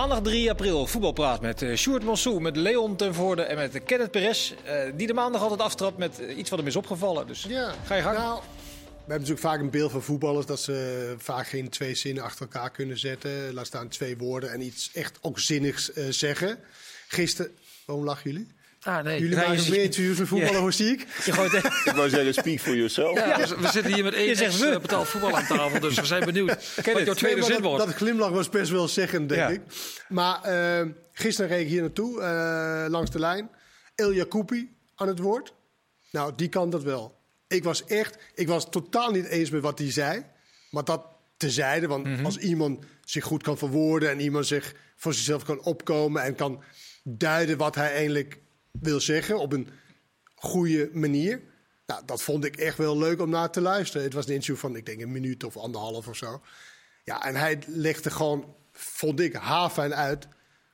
Maandag 3 april, voetbalpraat met uh, Sjoerd Mansou, met Leon ten Voorde en met Kenneth Perez. Uh, die de maandag altijd aftrapt met iets wat hem is opgevallen. Dus ja. ga je gang. Nou, we hebben natuurlijk vaak een beeld van voetballers dat ze vaak geen twee zinnen achter elkaar kunnen zetten. Laat staan twee woorden en iets echt ook zinnigs zeggen. Gisteren, waarom lachen jullie? Ah, nee. Jullie maken meer interviews met voetballen, hoe zie ik? Je gooit ik wou zeggen, speak for yourself. Ja, we, we, zitten hier met één zegt we. betaald voetbal aan tafel, dus we zijn benieuwd wat jouw tweede zin wordt. Dat, dat glimlach was best wel zeggend, denk ja. ik. Maar uh, gisteren reed ik hier naartoe, uh, langs de lijn. El Jacoupi aan het woord. Nou, die kan dat wel. Ik was echt, ik was totaal niet eens met wat hij zei. Maar dat tezijde, want mm -hmm. als iemand zich goed kan verwoorden... en iemand zich voor zichzelf kan opkomen en kan duiden wat hij eigenlijk wil zeggen op een goede manier. Nou, dat vond ik echt wel leuk om naar te luisteren. Het was een interview van, ik denk, een minuut of anderhalf of zo. Ja, en hij legde gewoon, vond ik, haarfijn uit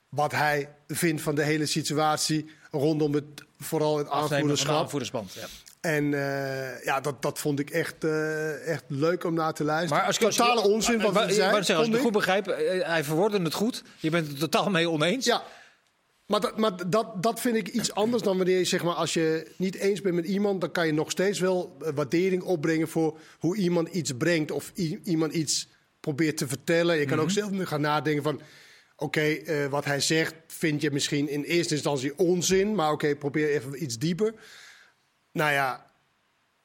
wat hij vindt van de hele situatie rondom het, vooral het aanvoerderschap. ja. En uh, ja, dat, dat vond ik echt, uh, echt leuk om naar te luisteren. Maar als ik, Totale als je, onzin wat hij zei. Als ik het goed begrijp, hij verwoordde het goed. Je bent het totaal mee oneens. Ja, maar, dat, maar dat, dat vind ik iets anders dan wanneer je, zeg maar, als je niet eens bent met iemand, dan kan je nog steeds wel waardering opbrengen voor hoe iemand iets brengt of iemand iets probeert te vertellen. Je kan mm -hmm. ook zelf gaan nadenken van, oké, okay, uh, wat hij zegt vind je misschien in eerste instantie onzin, maar oké, okay, probeer even iets dieper. Nou ja,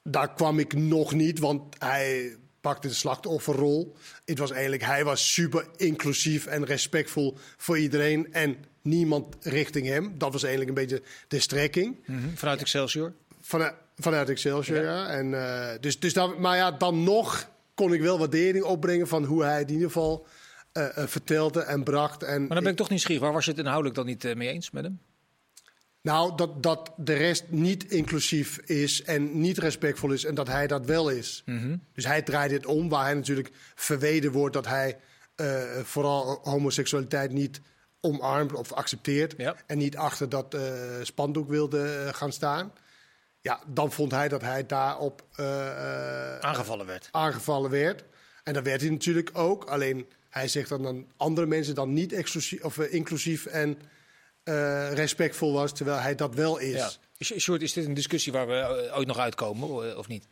daar kwam ik nog niet, want hij pakte de slachtofferrol. Het was eigenlijk, hij was super inclusief en respectvol voor iedereen en niemand richting hem. Dat was eigenlijk een beetje de strekking. Mm -hmm. Vanuit Excelsior? Vanuit, vanuit Excelsior, ja. ja. En, uh, dus, dus dat, maar ja, dan nog kon ik wel waardering opbrengen van hoe hij het in ieder geval uh, uh, vertelde en bracht. En maar dan ben ik toch nieuwsgierig. Waar was je het inhoudelijk dan niet mee eens met hem? Nou, dat, dat de rest niet inclusief is en niet respectvol is en dat hij dat wel is. Mm -hmm. Dus hij draait het om, waar hij natuurlijk verweden wordt dat hij uh, vooral homoseksualiteit niet omarmt of accepteert. Ja. En niet achter dat uh, spandoek wilde uh, gaan staan. Ja, dan vond hij dat hij daarop aangevallen werd. aangevallen werd. En dat werd hij natuurlijk ook. Alleen hij zegt dan dat andere mensen dan niet exclusief, of, inclusief en uh, respectvol was, terwijl hij dat wel is. Ja. Short, is dit een discussie waar we ooit nog uitkomen, of niet?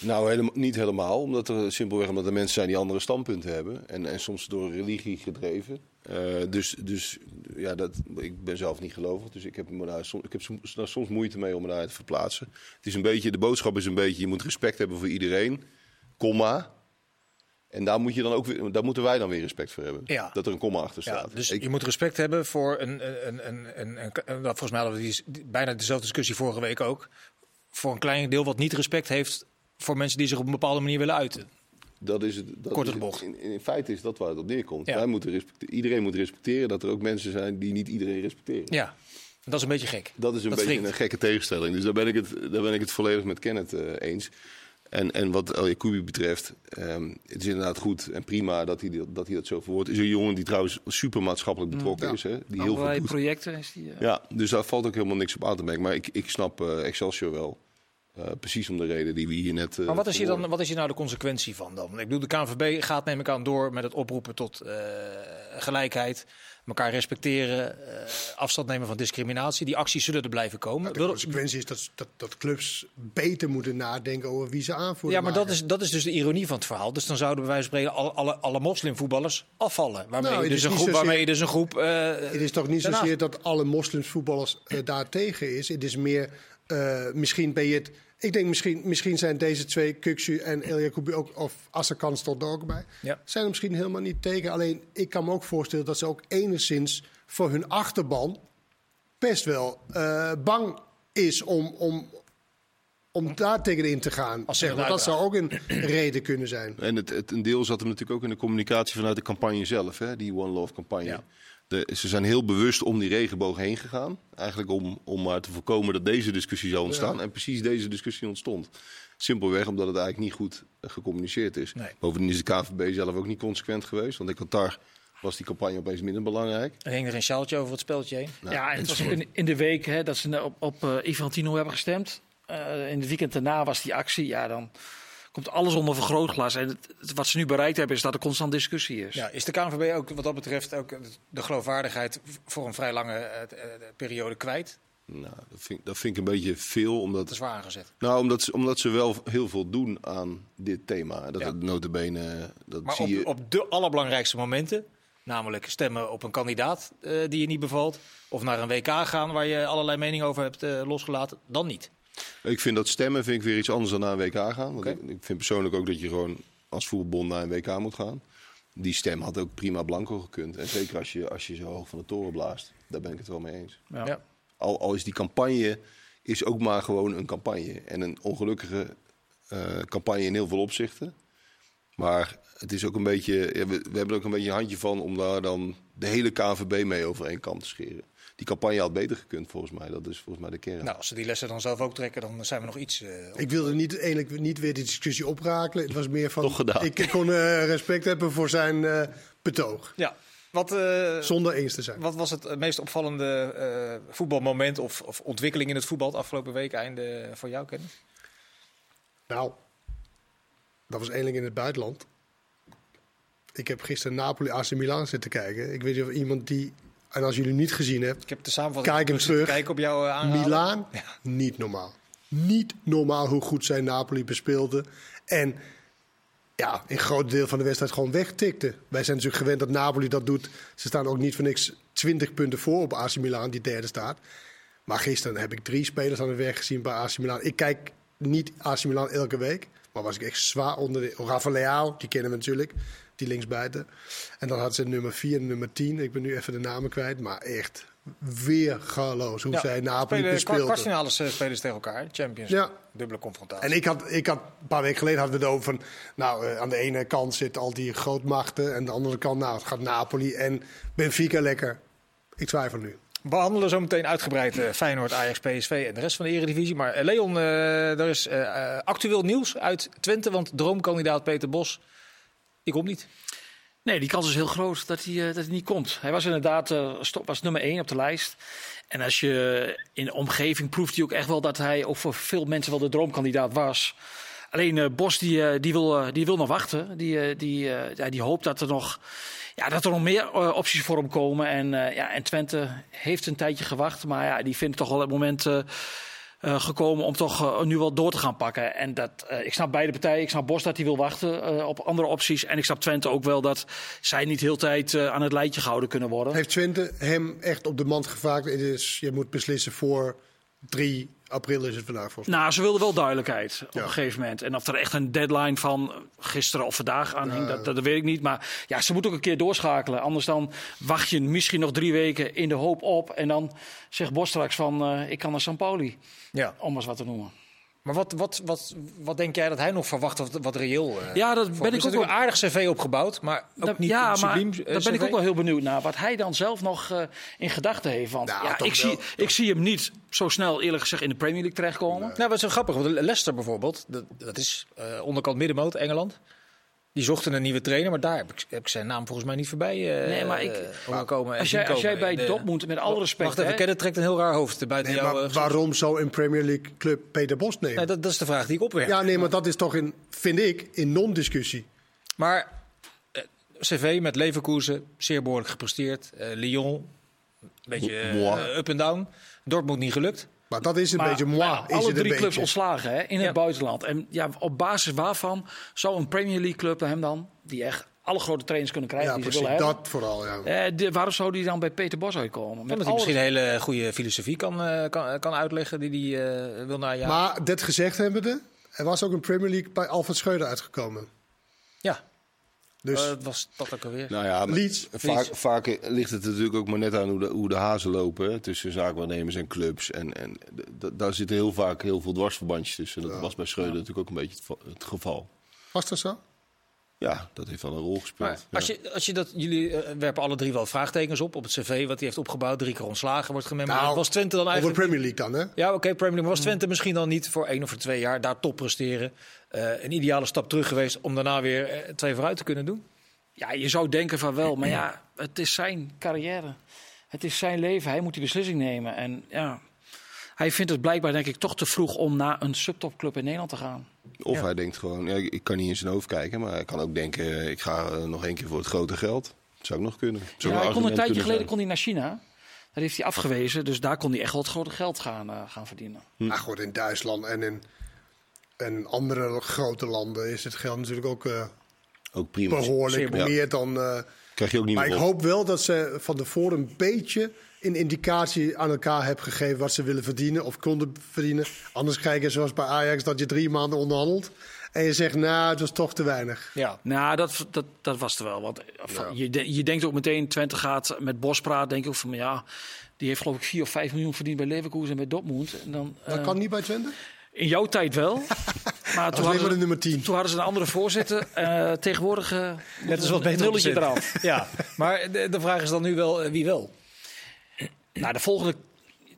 Nou, helemaal, niet helemaal. Omdat er simpelweg omdat er mensen zijn die andere standpunten hebben. En, en soms door religie gedreven. Uh, dus dus ja, dat, ik ben zelf niet gelovig. Dus ik heb, me daar, ik heb soms, daar soms moeite mee om me daar te verplaatsen. Het is een beetje, de boodschap is een beetje, je moet respect hebben voor iedereen. Komma. En daar, moet je dan ook weer, daar moeten wij dan weer respect voor hebben. Ja. Dat er een komma achter staat. Ja, dus ik, je moet respect hebben voor een. een, een, een, een, een volgens mij hadden we die, bijna dezelfde discussie vorige week ook. Voor een klein deel wat niet respect heeft voor mensen die zich op een bepaalde manier willen uiten. Dat is het. Dat Korte bocht. in, in, feite is dat waar het op neerkomt. Ja. Wij moeten iedereen moet respecteren dat er ook mensen zijn die niet iedereen respecteren. Ja, dat is een beetje gek. Dat is een Dat beetje een gekke tegenstelling. Dus daar ben ik het, daar ben ik het volledig met Kenneth uh, eens. En, en wat El Jacoubi betreft, um, het is inderdaad goed en prima dat hij dat, dat, hij dat zo verwoordt. Is een jongen die trouwens super maatschappelijk betrokken Ja. is. Hè? Die heel veel projecten is die. uh, Ja, dus daar valt ook helemaal niks op aan te merken. Maar ik, ik snap uh, Excelsior wel. Uh, precies om de reden die we hier net. Uh, Maar wat is, hier dan, wat is hier nou de consequentie van dan? Ik bedoel, de KNVB gaat neem ik aan door met het oproepen tot gelijkheid, elkaar respecteren, uh, afstand nemen van discriminatie. Die acties zullen er blijven komen. De consequentie is dat, dat, dat clubs beter moeten nadenken over wie ze aanvoeren. Ja, maar dat is, dat is dus de ironie van het verhaal. Dus dan zouden bij wijze van spreken alle, alle, alle moslimvoetballers afvallen. Waarmee, Nou, dus is een groep, zozeer- waarmee je dus een groep... uh, Het is toch niet daarnaast- zozeer dat alle moslimsvoetballers uh, daar tegen is. Het is meer, uh, misschien ben je het... Ik denk misschien, misschien zijn deze twee, Kuksu en El Jacoubi ook, of Assakan stond er ook bij, Ja. zijn er misschien helemaal niet tegen. Alleen ik kan me ook voorstellen dat ze ook enigszins voor hun achterban best wel uh, bang is om, om, om daar tegenin te gaan. Als Zeg maar. Dat zou ook een reden kunnen zijn. En het, het, een deel zat hem natuurlijk ook in de communicatie vanuit de campagne zelf, hè? die One Love campagne. Ja. De, ze zijn heel bewust om die regenboog heen gegaan. Eigenlijk om, om maar te voorkomen dat deze discussie zou ontstaan. Ja. En precies deze discussie ontstond. Simpelweg omdat het eigenlijk niet goed eh, gecommuniceerd is. Nee. Bovendien is de KVB zelf ook niet consequent geweest. Want in Qatar was die campagne opeens minder belangrijk. Er hing er een sjaaltje over het speltje heen. Nou, ja, en het was in, in de week hè, dat ze op, op uh, Infantino hebben gestemd. Uh, in het weekend daarna was die actie. Ja, dan komt alles onder vergrootglas. En het, wat ze nu bereikt hebben is dat er constant discussie is. Ja, is de KNVB ook wat dat betreft ook de geloofwaardigheid voor een vrij lange uh, periode kwijt? Nou, dat vind, dat vind ik een beetje veel. Omdat, te zwaar aangezet. Nou, omdat ze, omdat ze wel heel veel doen aan dit thema. Dat ja. het notabene, dat maar zie op, je... op de allerbelangrijkste momenten, namelijk stemmen op een kandidaat uh, die je niet bevalt... of naar een WK gaan waar je allerlei meningen over hebt uh, losgelaten, dan niet. Ik vind dat stemmen vind ik weer iets anders dan naar een WK gaan. Want okay. ik, ik, vind persoonlijk ook dat je gewoon als voetbalbond naar een WK moet gaan. Die stem had ook prima blanco gekund. En zeker als je, als je zo hoog van de toren blaast. Daar ben ik het wel mee eens. Ja. ja. Al, al is die campagne is ook maar gewoon een campagne. En een ongelukkige uh, campagne in heel veel opzichten. Maar het is ook een beetje, ja, we, we, hebben er ook een beetje een handje van om daar dan de hele KNVB mee over één kant te scheren. Die campagne had beter gekund volgens mij. Dat is volgens mij de kern. Nou, als ze die lessen dan zelf ook trekken, dan zijn we nog iets. Uh, ik wilde niet, eigenlijk niet weer die discussie oprakelen. Het was meer van. Toch gedaan. Ik, ik kon uh, respect hebben voor zijn uh, betoog. Ja. Wat, uh, Zonder eens te zijn. Wat was het meest opvallende uh, voetbalmoment of, of, ontwikkeling in het voetbal het afgelopen week einde voor jou, Kennis? Nou, dat was eindelijk in het buitenland. Ik heb gisteren Napoli AC Milan zitten kijken. Ik weet niet of iemand die, en als jullie niet gezien hebt, ik heb de samenvatting kijk hem terug. Kijk op jouw uh, Milaan, ja. niet normaal. Niet normaal hoe goed zij Napoli bespeelde. En ja, een groot deel van de wedstrijd gewoon wegtikte. Wij zijn natuurlijk gewend dat Napoli dat doet. Ze staan ook niet voor niks 20 punten voor op AC Milan, die derde staat. Maar gisteren heb ik drie spelers aan de weg gezien bij AC Milan. Ik kijk niet AC Milan elke week, maar was ik echt zwaar onder de... Rafa Leao, die kennen we natuurlijk, die linksbuiten. En dan had ze nummer 4 en nummer 10. Ik ben nu even de namen kwijt, maar echt weergaloos hoe ja, zij Napoli bespeelden. Kwartfinale spelen ze tegen elkaar, Champions. Ja. Dubbele confrontatie. En ik had, ik had een paar weken geleden hadden we het over van, nou, uh, aan de ene kant zitten al die grootmachten en aan de andere kant, nou, het gaat Napoli en Benfica lekker. Ik twijfel nu. We behandelen zo meteen uitgebreid uh, Feyenoord, Ajax, PSV en de rest van de Eredivisie. Maar uh, Leon, er is actueel nieuws uit Twente, want droomkandidaat Peter Bos, die komt niet. Nee, die kans is heel groot dat hij, dat hij niet komt. Hij was inderdaad stop, was nummer 1 op de lijst. En als je in de omgeving proeft hij ook echt wel dat hij ook voor veel mensen wel de droomkandidaat was. Alleen uh, Bos die, die, wil, die wil nog wachten. Die, die, ja, die hoopt dat er nog, ja, dat er nog meer opties voor hem komen. En, ja, en Twente heeft een tijdje gewacht. Maar ja, die vindt toch wel het moment uh, gekomen om toch uh, nu wel door te gaan pakken. En dat, uh, ik snap beide partijen. Ik snap Bos dat hij wil wachten op andere opties. En ik snap Twente ook wel dat zij niet heel tijd aan het lijntje gehouden kunnen worden. Heeft Twente hem echt op de mand gevraagd? Het is, je moet beslissen voor 3 april is het vandaag volgens mij. Nou, ze wilden wel duidelijkheid op ja. een gegeven moment. En of er echt een deadline van gisteren of vandaag aan hing, dat, dat weet ik niet. Maar ja, ze moeten ook een keer doorschakelen. Anders dan wacht je misschien nog drie weken in de hoop op. En dan zegt Bos straks van, uh, ik kan naar San Pauli. Ja. Om eens wat te noemen. Maar wat, wat, wat, wat denk jij dat hij nog verwacht wat, wat reëel uh, Ja, dat ben ik ook wel... een aardig cv opgebouwd, maar ook dat, niet ja, een subliem maar, Daar ben ik ook wel heel benieuwd naar. Wat hij dan zelf nog uh, in gedachten heeft. Want nou, ja, ik, zie, ik zie hem niet zo snel eerlijk gezegd in de Premier League terechtkomen. Nee. Nou, wat zo grappig. Want Leicester bijvoorbeeld, dat, dat is uh, onderkant middenmoot, Engeland. Die zochten een nieuwe trainer, maar daar heb ik, heb ik zijn naam volgens mij niet voorbij uh, nee, maar ik, uh, komen. Als jij, als jij bij de, Dortmund, met alle respect... Wacht even, Kenneth trekt een heel raar hoofd buiten nee, jou. Maar waarom zou een Premier League club Peter Bos nemen? Nee, dat, dat, is de vraag die ik opwerp. Ja, nee, maar dat is toch, in, vind ik, in non-discussie. Maar uh, CV met Leverkusen, zeer behoorlijk gepresteerd. Lyon, een beetje up en down. Dortmund niet gelukt. Maar dat is een maar, beetje moi. Maar is alle het drie een clubs beetje. ontslagen hè, in Ja. het buitenland. En ja, op basis waarvan zou een Premier League club hem dan, die echt alle grote trainers kunnen krijgen Ja, die ze precies. willen hebben. Dat vooral, ja. Eh, de, waarom zou die dan bij Peter Bos uitkomen? Omdat hij misschien een hele goede filosofie kan, uh, kan, kan uitleggen die hij uh, wil naar ja. Maar dit gezegd hebbende, er was ook een Premier League bij Alfred Schreuder uitgekomen. ja. Dus Uh, was dat ook alweer? Nou ja, Leeds. vaak, Leeds. vaak ligt het natuurlijk ook maar net aan hoe de, hoe de hazen lopen. hè, Tussen zaakwaarnemers en clubs. En, en daar zitten heel vaak heel veel dwarsverbandjes tussen. Dat was bij Schreuder natuurlijk ook een beetje het geval. was dat zo? Ja, dat heeft wel een rol gespeeld. Maar als je, als je dat, jullie uh, werpen alle drie wel vraagtekens op op het cv wat hij heeft opgebouwd, drie keer ontslagen wordt gememoreerd. Nou, was Twente dan Over eigenlijk? Premier League dan, hè? Ja, oké, Premier League. Maar was Twente misschien dan niet voor één of voor twee jaar daar top presteren? Uh, een ideale stap terug geweest om daarna weer uh, twee vooruit te kunnen doen? Ja, je zou denken van wel, maar ja, het is zijn carrière. Het is zijn leven. Hij moet die beslissing nemen. En ja, hij vindt het blijkbaar denk ik toch te vroeg om naar een subtopclub in Nederland te gaan. Of Ja. hij denkt gewoon, ja, ik kan niet in zijn hoofd kijken, maar hij kan ook denken, eh, ik ga eh, nog één keer voor het grote geld. Zou ik nog kunnen. Zou Ja, hij kon een tijdje geleden kon hij naar China. Daar heeft hij afgewezen. Dus daar kon hij echt wel het grote geld gaan, eh, gaan verdienen. Maar goed, in Duitsland en in, en andere grote landen is het geld natuurlijk ook eh, Ook prima. behoorlijk Zeer meer dan... eh, Krijg je ook niet maar ik meer hoop wel dat ze van tevoren een beetje een indicatie aan elkaar hebben gegeven wat ze willen verdienen of konden verdienen. Anders krijg je zoals bij Ajax dat je drie maanden onderhandelt en je zegt, nou, het was toch te weinig. Ja. Nou, dat, dat, dat was er wel. Want eh, Ja. je, de- je denkt ook meteen, Twente gaat met Bos praten. Denk je ook van, ja, die heeft geloof ik 4 of 5 miljoen verdiend bij Leverkusen en bij Dortmund. En dan, Dat eh, kan niet bij Twente? In jouw tijd wel. maar toen hadden, de ze, nummer 10. toen hadden ze een andere voorzitter. Eh, tegenwoordig uh, Net is wat beter nulletje eraan. Ja, maar de, de vraag is dan nu wel wie wel. Nou, de volgende,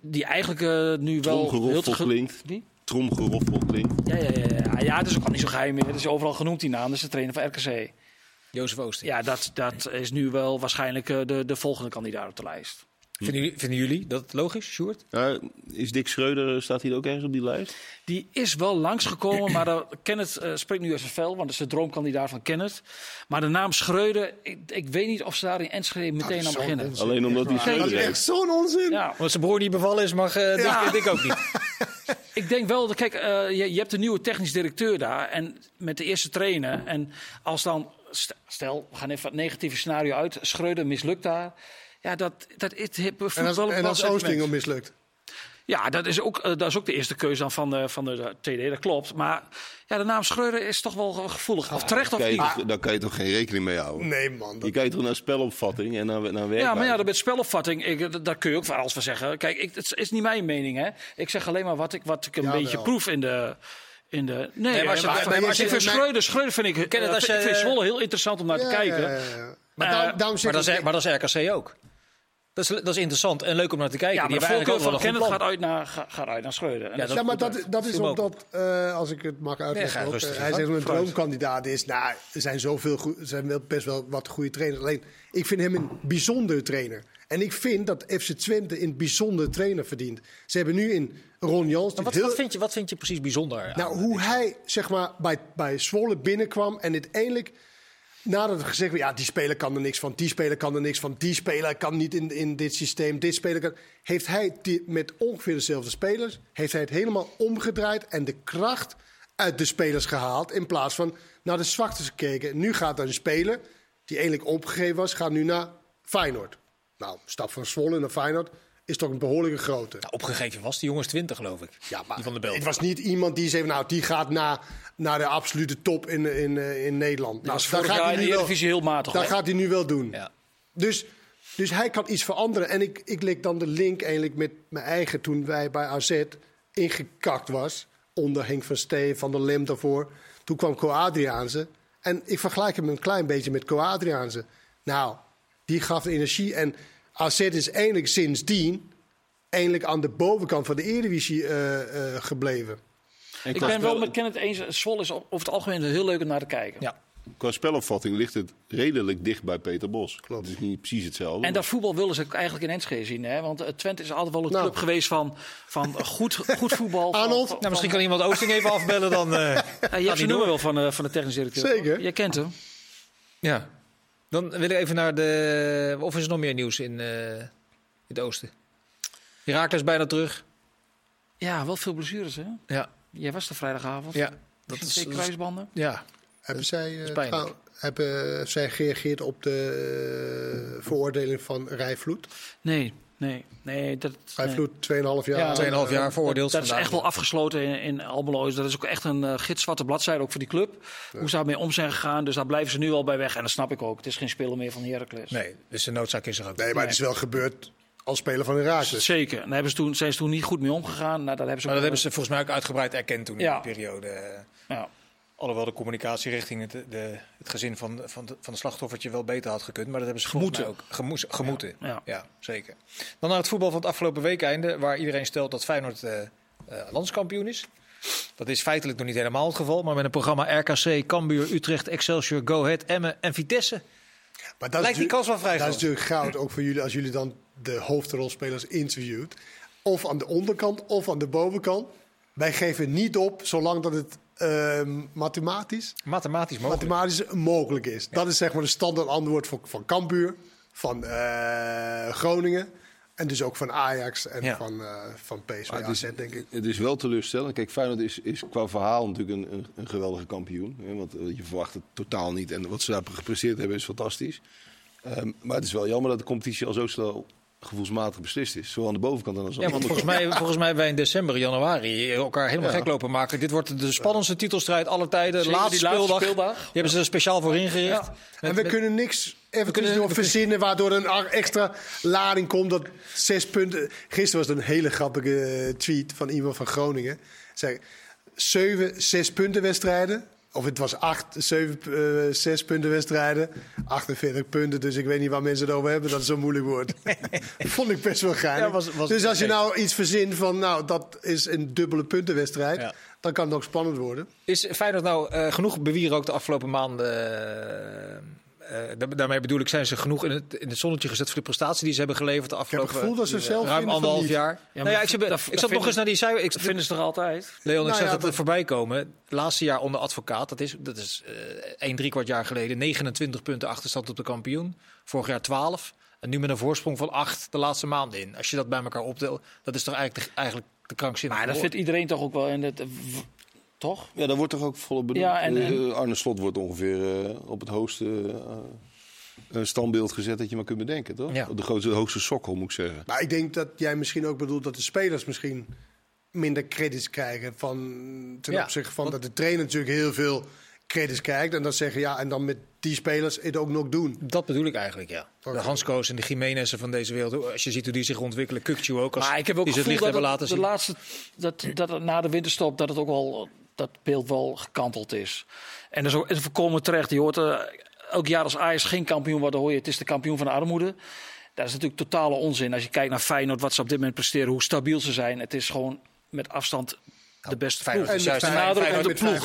die eigenlijk eh, nu wel... Tromgeroffel te klinkt. Wie? Tromgeroffel klinkt. Ja, ja, ja, ja. ja, het is ook al niet zo geheim meer. Het is overal genoemd die naam. Dat is de trainer van RKC. Jozef Ooster. Ja, dat, dat is nu wel waarschijnlijk eh, de, de volgende kandidaat op de lijst. Vinden, jullie, vinden jullie dat logisch, Sjoerd? Is Dick Schreuder, staat hij ook ergens op die lijst? Die is wel langsgekomen, maar dat, Kenneth eh, spreekt nu uit zijn vel, want dat is de droomkandidaat van Kenneth. Maar de naam Schreuder, ik, ik weet niet of ze daar in Enschede meteen aan beginnen. onzin. Alleen omdat hij Dat Schreuder is heeft. echt zo'n onzin. Ja, Omdat zijn broer niet bevallen is, mag uh, Ja. ik ook niet. ik denk wel, dat, kijk, eh, je, je hebt een nieuwe technisch directeur daar en met de eerste trainer. En als dan, st- stel, we gaan even het negatieve scenario uit, Schreuder mislukt daar. Ja, dat, dat is het En als, voetbal en als Oosting al mislukt. Ja, dat is, ook, eh, dat is ook de eerste keuze dan van de, van de TD, dat klopt. Maar ja, de naam Schreuder is toch wel gevoelig. Of terecht of niet. Daar kan je toch geen rekening mee houden? Nee, man. Je kijkt toch naar spelopvatting en naar, naar werkwijze. Ja, maar ja, dat met spelopvatting, ik, dat- daar kun je ook van alles van zeggen. Kijk, ik, het is niet mijn mening, hè. Ik zeg alleen maar wat ik, wat ik een beetje proef in de... In de nee, maar als je- maar- maar maar als je- ik vind maar- Schreuder, Schreuder vind ik, Ken het eh, als vind- je- ik vind Zwolle heel interessant om naar te kijken. ja, ja, ja. Maar Eh, daarom, daarom Maar dat, is, maar dat is RKC ook. Dat is, dat is interessant en leuk om naar te kijken. Ja, Die maar de voorkeur van Kenneth gaat uit naar, ga- gaat uit naar Schreuder. En Ja, dat- Ja, maar dat, uit. dat is omdat, eh, als ik het mag uitleggen, ga ook, rustig eh, hij zegt dat een droomkandidaat is. Nou, er zijn zoveel goed, er zijn wel best wel wat goede trainers. Alleen, ik vind hem een bijzondere trainer. En ik vind dat FC Twente een bijzondere trainer verdient. Ze hebben nu in Ron Jans... die Wat, heel- wat, vind je, wat vind je precies bijzonder? nou, hoe hij zeg maar, bij, bij Zwolle binnenkwam en uiteindelijk... Nadat gezegd werd, ja, die speler kan er niks van, die speler kan er niks van, die speler kan niet in, in dit systeem, dit speler kan... Heeft hij die, met ongeveer dezelfde spelers, heeft hij het helemaal omgedraaid en de kracht uit de spelers gehaald in plaats van naar de zwaktes gekeken. Nu gaat een speler die eigenlijk opgegeven was, gaat nu naar Feyenoord. Nou, stap van Zwolle naar Feyenoord is toch een behoorlijke grote. Nou, opgegeven was die jongens 20, geloof ik. Ja, maar die van de Belt. het was niet iemand die zei, nou, die gaat naar, naar de absolute top in, in, eh, in Nederland. Dat Nou, vorig gaat hij de nu wel- Eredivisie heel matig. Dat hoor. gaat hij nu wel doen. Ja. Dus, dus hij kan iets veranderen. En ik, ik leg dan de link eigenlijk met mijn eigen toen wij bij AZ ingekakt was. Onder Henk van Steen, Van der Lem daarvoor. Toen kwam Co Adriaanse. En ik vergelijk hem een klein beetje met Co Adriaanse. Nou, die gaf energie. En AZ is eindelijk sindsdien eindelijk aan de bovenkant van de Eredivisie eh, eh, gebleven. En Ik ben wel met Kenneth eens. Zwolle is over het algemeen heel leuk om naar te kijken. Ja. Qua spelopvatting ligt het redelijk dicht bij Peter Bos. Klopt. Het is niet precies hetzelfde. En dat voetbal willen ze eigenlijk in Enschede zien. Hè? Want eh, Twente is altijd wel een Nou. club geweest van, van goed, goed voetbal. Arnold? van- Nou, misschien kan iemand Oosting even afbellen dan. eh, Ja, je hebt zijn nummer wel van, van de technisch directeur. Zeker. Je kent hem. Ja. Dan wil ik even naar de. Of is er nog meer nieuws in, eh, in het oosten? Herakles bijna terug. Ja, wel veel blessures hè. Ja. Jij was er vrijdagavond. Ja. Dat is, kruisbanden. ja. Hebben zij, eh, trouw- hebben zij gereageerd op de eh, veroordeling van Rijvloed? Nee, nee, nee. Dat, nee. Rijvloed, 2,5 jaar. Ja, 2,5 jaar veroordeeld. Dat is echt wel afgesloten in, in Almelo. Dus Dat is ook echt een eh, gitzwarte bladzijde ook voor die club. Hoe ze daarmee om zijn gegaan. Dus daar blijven ze nu al bij weg. En dat snap ik ook. Het is geen speler meer van Heracles. Nee, dus de noodzaak is er ook. Nee, maar het is wel gebeurd als speler van Herakles. Zeker. En daar hebben ze toen, zijn ze toen niet goed mee omgegaan. Nou, dat hebben ze Maar dat hebben ze volgens mij ook uitgebreid erkend toen Ja. in die periode. Ja. Alhoewel de communicatie richting het, de, het gezin van, van, de, van de slachtoffertje wel beter had gekund. Maar dat hebben ze mij ook gemoes, gemoeten. Ja. Ja. zeker. Dan naar het voetbal van het afgelopen weekeinde. Waar iedereen stelt dat Feyenoord eh, eh, landskampioen is. Dat is feitelijk nog niet helemaal het geval. Maar met een programma RKC, Cambuur, Utrecht, Excelsior, Go Ahead, Emmen en Vitesse. Maar dat Lijkt die kans wel vrij Dat is natuurlijk goud, ook voor jullie, als jullie dan de hoofdrolspelers interviewt. Of aan de onderkant of aan de bovenkant. Wij geven niet op, zolang dat het ehm, mathematisch, Mathematisch mogelijk. mathematisch mogelijk is. Dat is zeg maar de standaard antwoord van, van Cambuur, van eh, Groningen en dus ook van Ajax en Ja. van, eh van PSV het, is, AZ, denk ik. het is wel teleurstellend. Kijk, Feyenoord is, is qua verhaal natuurlijk een, een, een geweldige kampioen. Hè, want eh, je verwacht het totaal niet. En wat ze daar gepresteerd hebben is fantastisch. Ehm, maar het is wel jammer dat de competitie al zo snel gevoelsmatig beslist is. Zowel aan de bovenkant als aan de Ja, want volgens mij, volgens mij wij in december, januari elkaar helemaal Ja. gek lopen maken. Dit wordt de spannendste titelstrijd aller tijden. Zeker, laatste die laatste speeldag. speeldag. Die hebben ze er speciaal voor ingericht. Ja. En we met- kunnen niks even kunnen- verzinnen waardoor er een extra lading komt. Dat zes punten. Gisteren was er een hele grappige eh, tweet van iemand van Groningen. Zei zeven zes punten wedstrijden. Of het was acht, zeven, eh, zes punten wedstrijden. 48 punten. Dus ik weet niet waar mensen het over hebben dat het zo moeilijk wordt. Vond ik best wel geinig. Ja, was- was- dus als je nou iets verzint van, nou, dat is een dubbele puntenwedstrijd. Ja. Dan kan het ook spannend worden. Is Feyenoord nou eh, genoeg bewier ook de afgelopen maanden? Eh, da- daarmee bedoel ik, zijn ze genoeg in het, in het zonnetje gezet voor de prestatie die ze hebben geleverd de heb afgelopen het gevoel dat ze eh, zelf ruim anderhalf jaar? Ja, nou ja, ik, zat- dat- ik dat zat nog eens naar die cijfer. Ik, Dat vinden ze toch altijd? Leon, ik Nou zag ja, dat- voorbij komen. Laatste jaar onder advocaat, dat is, dat is eh een drie kwart jaar geleden, 29 punten achterstand op de kampioen. Vorig jaar 12. En nu met een voorsprong van 8 de laatste maanden in. Als je dat bij elkaar opdeelt, dat is toch eigenlijk de, eigenlijk de krankzinnige Maar dat woord. vindt iedereen toch ook wel. En het, w- toch? Ja, daar wordt toch ook volop bedoeld. Ja, en- en- Eh, Arne Slot wordt ongeveer eh, op het hoogste eh, eh, standbeeld gezet dat je maar kunt bedenken, toch? Ja. Op de grootste, hoogste sokkel, moet ik zeggen. Maar ik denk dat jij misschien ook bedoelt dat de spelers misschien minder credits krijgen van ten Ja, opzichte van want- dat de trainer natuurlijk heel veel credits krijgt en dan zeggen ja en dan met die spelers het ook nog doen. Dat bedoel ik eigenlijk, ja. De Oké. Hansko's en de Jimenez'en van deze wereld. Als je ziet hoe die zich ontwikkelen. Kukcu ook. Als Maar ik heb ook het gevoel licht dat hebben het laten de zien. laatste, dat, dat na de winterstop dat het ook wel dat beeld wel gekanteld is. En dat is ook is voorkomen terecht. Je hoort eh, elk jaar als Ajax geen kampioen wordt, dan hoor je het is de kampioen van de armoede. Dat is natuurlijk totale onzin. Als je kijkt naar Feyenoord, wat ze op dit moment presteren, hoe stabiel ze zijn. Het is gewoon met afstand de beste Feyenoord ploeg. En de ploeg.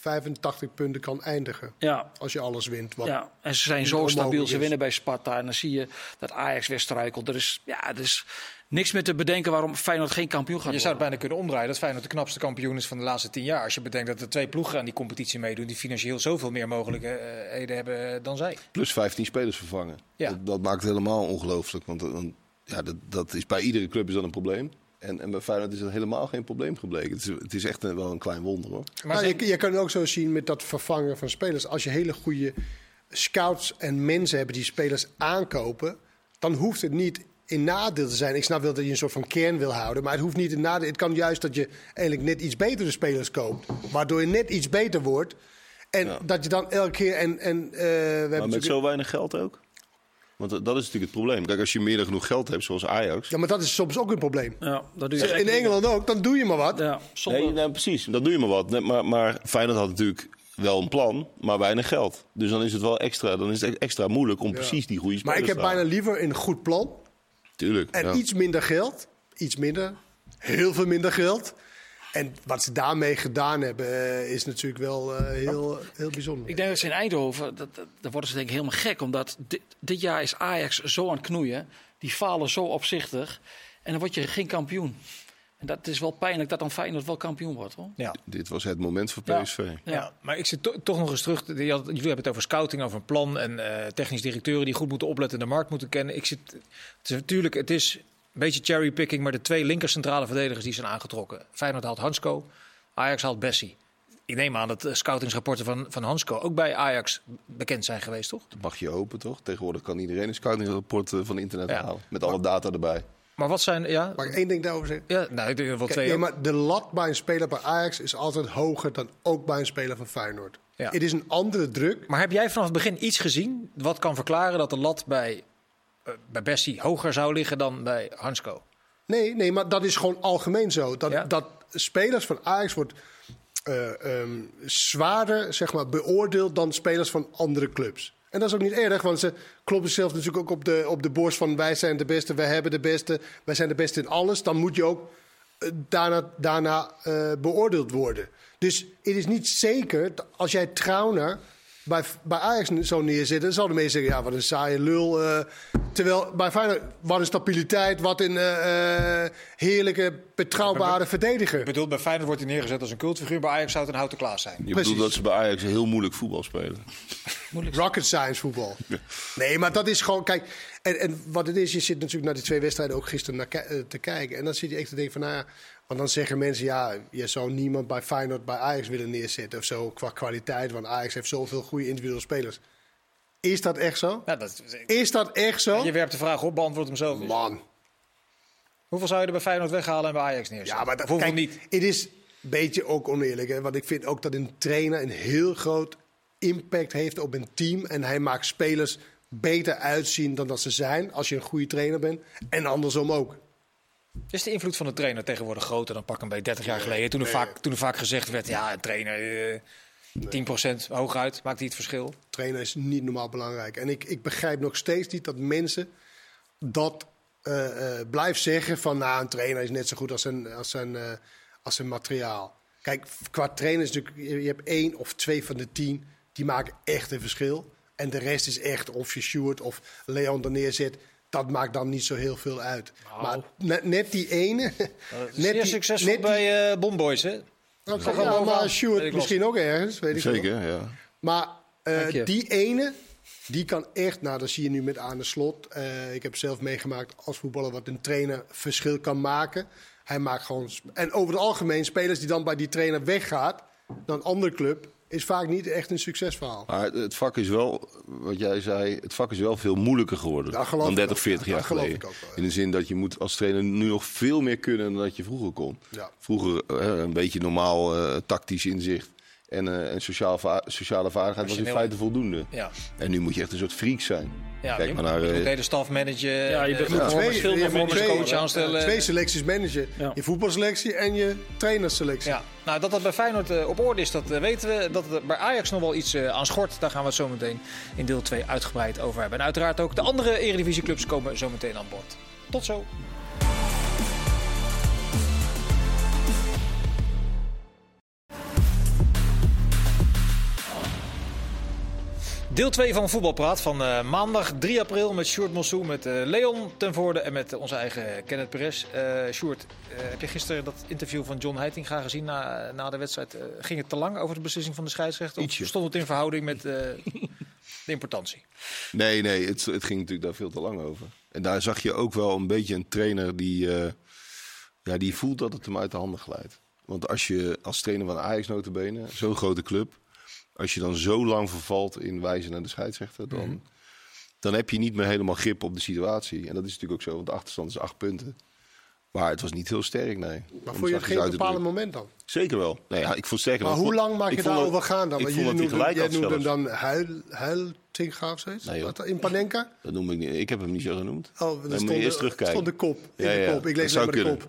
85 punten, 85 punten kan eindigen Ja, als je alles wint. Wat Ja, en ze zijn zo stabiel. Ze winnen bij Sparta. En dan zie je dat Ajax weer struikelt. Er is, ja, er is niks meer te bedenken waarom Feyenoord geen kampioen gaat Je zou het worden. bijna kunnen omdraaien dat Feyenoord de knapste kampioen is van de laatste tien jaar. Als je bedenkt dat er twee ploegen aan die competitie meedoen. Die financieel zoveel meer mogelijkheden hebben eh, dan zij. Plus 15 spelers vervangen. Ja. Dat, dat maakt het helemaal ongelooflijk. Want dan, ja, dat, dat is bij iedere club is dat een probleem. En, en bij Feyenoord is dat helemaal geen probleem gebleken. Het is, het is echt een- wel een klein wonder hoor. Maar Nou, je, je kan ook zo zien met dat vervangen van spelers. Als je hele goede scouts en mensen hebt die spelers aankopen, dan hoeft het niet in nadeel te zijn. Ik snap wel dat je een soort van kern wil houden, maar het hoeft niet in nadeel. Het kan juist dat je eigenlijk net iets betere spelers koopt, waardoor je net iets beter wordt. En Ja. dat je dan elke keer en, en eh, we hebben Maar met natuurlijk- zo weinig geld ook? Want dat dat is natuurlijk het probleem. Kijk, als je meer dan genoeg geld hebt, zoals Ajax. Ja, maar dat is soms ook een probleem. Ja, dat doe je In Engeland ook, dan doe je maar wat. Ja, zonder- Nee, nou, precies. Dat doe je maar wat. Nee, Maar, maar Feyenoord had natuurlijk wel een plan, maar weinig geld. Dus dan is het wel extra, dan is het extra moeilijk om precies die goede spelers Maar ik heb bijna liever een goed plan Tuurlijk. En ja. iets minder geld. Iets minder. Heel veel minder geld. En wat ze daarmee gedaan hebben, eh, is natuurlijk wel eh, heel, heel bijzonder. Ik denk dat ze in Eindhoven, dat, dat, daar worden ze denk ik helemaal gek. Omdat dit, dit jaar is Ajax zo aan het knoeien. Die falen zo opzichtig. En dan word je geen kampioen. En dat is wel pijnlijk dat dan Feyenoord wel kampioen wordt. Hoor. ja. Dit was het moment voor. PSV. Ja. Ja, maar ik zit to- toch nog eens terug. Jullie hebben het over scouting, over een plan en eh, technisch directeuren die goed moeten opletten en de markt moeten kennen. Ik zit, het is natuurlijk, het is een beetje cherrypicking, maar de twee linker centrale verdedigers die zijn aangetrokken. Feyenoord haalt Hansko, Ajax haalt Bessie. Ik neem aan dat de scoutingsrapporten van, van Hansko ook bij Ajax bekend zijn geweest, toch? Dat mag je open, toch? Tegenwoordig kan iedereen een scoutingrapport eh, van internet Ja. halen. Met alle data erbij. Maar wat zijn, ja, Mag ik één ding daarover zeggen? ja nou, ik denk wel twee. nee, maar de lat bij een speler bij Ajax is altijd hoger dan ook bij een speler van Feyenoord. Ja. Het is een andere druk. Maar heb jij vanaf het begin iets gezien wat kan verklaren dat de lat bij, eh, bij Bessie hoger zou liggen dan bij Hansko? Nee, nee, maar dat is gewoon algemeen zo. Dat, Ja. dat spelers van Ajax wordt eh, ehm, zwaarder zeg maar, beoordeeld dan spelers van andere clubs. En dat is ook niet erg, want ze kloppen zichzelf natuurlijk ook op de, op de borst van wij zijn de beste, wij hebben de beste, wij zijn de beste in alles. Dan moet je ook eh, daarna, daarna eh, beoordeeld worden. Dus het is niet zeker, als jij Trauner bij, bij Ajax zo neerzetten, dan zouden mensen zeggen, ja, wat een saaie lul. eh. terwijl bij Feyenoord, wat een stabiliteit, wat een eh, eh, heerlijke, betrouwbare verdediger. Ik bedoel, bij Feyenoord wordt hij neergezet als een cultfiguur. Bij Ajax zou het een houten klaas zijn. Je Precies. bedoelt dat ze bij Ajax heel moeilijk voetbal spelen. Rocket science voetbal. Nee, maar dat is gewoon, kijk, en, en wat het is, je zit natuurlijk naar die twee wedstrijden ook gisteren naar, te kijken. En dan zit je echt te denken van, nou ja, want dan zeggen mensen, ja, je zou niemand bij Feyenoord bij Ajax willen neerzetten of zo, qua kwaliteit, want Ajax heeft zoveel goede individuele spelers. Is dat echt zo? Ja, dat, Is dat echt zo? je werpt de vraag op, beantwoord hem zelf. Man. Hoeveel zou je er bij Feyenoord weghalen en bij Ajax neerzetten? Ja, maar dat, hoeveel kijk, niet? Het is een beetje ook oneerlijk. Hè? Want ik vind ook dat een trainer een heel groot impact heeft op een team. En hij maakt spelers beter uitzien dan dat ze zijn als je een goede trainer bent. En andersom ook. Is de invloed van de trainer tegenwoordig groter dan pak een beetje 30 jaar geleden? Toen er, nee. vaak, toen er vaak gezegd werd, ja, een trainer eh 10% hooguit, maakt hij het verschil? Trainer is niet normaal belangrijk. En ik, ik begrijp nog steeds niet dat mensen dat eh blijven zeggen van... nou, een trainer is net zo goed als zijn, als zijn, eh, als zijn materiaal. Kijk, qua trainer is natuurlijk... Je je hebt één of twee van de tien, die maken echt een verschil. En de rest is echt of je Sjoerd of Leon er neerzet... Dat maakt dan niet zo heel veel uit. Maar net, net die ene. net Zeer die- succesvol net die- bij eh Bomboys, hè? Nou, Ga ja, gewoon maar wel. misschien ook ergens. Weet ik wel. Zeker, ja. Maar eh, je. die ene, die kan echt, nou dat zie je nu met Arne Slot. Eh, ik heb zelf meegemaakt als voetballer wat een trainer verschil kan maken. Hij maakt gewoon. En over het algemeen, spelers die dan bij die trainer weggaat naar een andere club, is vaak niet echt een succesverhaal. Maar het- vak is wel, wat jij zei, het vak is wel veel moeilijker geworden dan ik 30, ook, 40 ja. jaar geleden. ook ja. In de zin dat je moet als trainer nu nog veel meer kunnen dan dat je vroeger kon. Vroeger eh, een beetje normaal eh, tactisch inzicht en, eh, en sociaal va- sociale vaardigheid was in feite voldoende. Ja. En nu moet je echt een soort freak zijn. Ja, Kijk maar naar... moet eh, de hele staf managen. Ja, je eh, moet twee- veel twee- coach aanstellen. Twee selecties managen. Ja. Je voetbalselectie en je trainerselectie. Ja, nou dat dat bij Feyenoord op orde is, dat weten we. Dat het bij Ajax nog wel iets aan schort. Daar gaan we het zo meteen in deel 2 uitgebreid over hebben. En uiteraard ook de andere eredivisieclubs komen zo meteen aan boord. Tot zo. Deel 2 van Voetbalpraat van eh, maandag 3 april met Sjoerd Mossou, met eh, Leon ten Voorde en met onze eigen Kenneth Perez. Eh Sjoerd, eh, heb je gisteren dat interview van John Heitinga gezien na, na de wedstrijd? Eh, ging het te lang over de beslissing van de scheidsrechter? Of stond het in verhouding met eh, de importantie? Nee, nee, het, het ging natuurlijk daar veel te lang over. En daar zag je ook wel een beetje een trainer die, eh, ja, die voelt dat het hem uit de handen glijdt. Want als je als trainer van Ajax notabene, zo'n grote club... als je dan zo lang vervalt in wijzen naar de scheidsrechter... dan, dan heb je niet meer helemaal grip op de situatie. En dat is natuurlijk ook zo, want de achterstand is acht punten. Maar het was niet heel sterk, nee. Maar vond je het geen bepaalde moment dan? Zeker wel. Nee, ja, ik vond sterker Maar hoe vond- lang mag je dat- daarover gaan dan? Ik Want vond dat hij jullie gelijk jij noemde hem dan Huil, Huiltinga of zoiets? Nee, in Panenka? Dat noem ik niet. Ik heb hem niet zo genoemd. Oh, Dan moet je stond, eerst de- terugkijken. stond de kop. In Ja, de kop. Ik lees alleen de kop.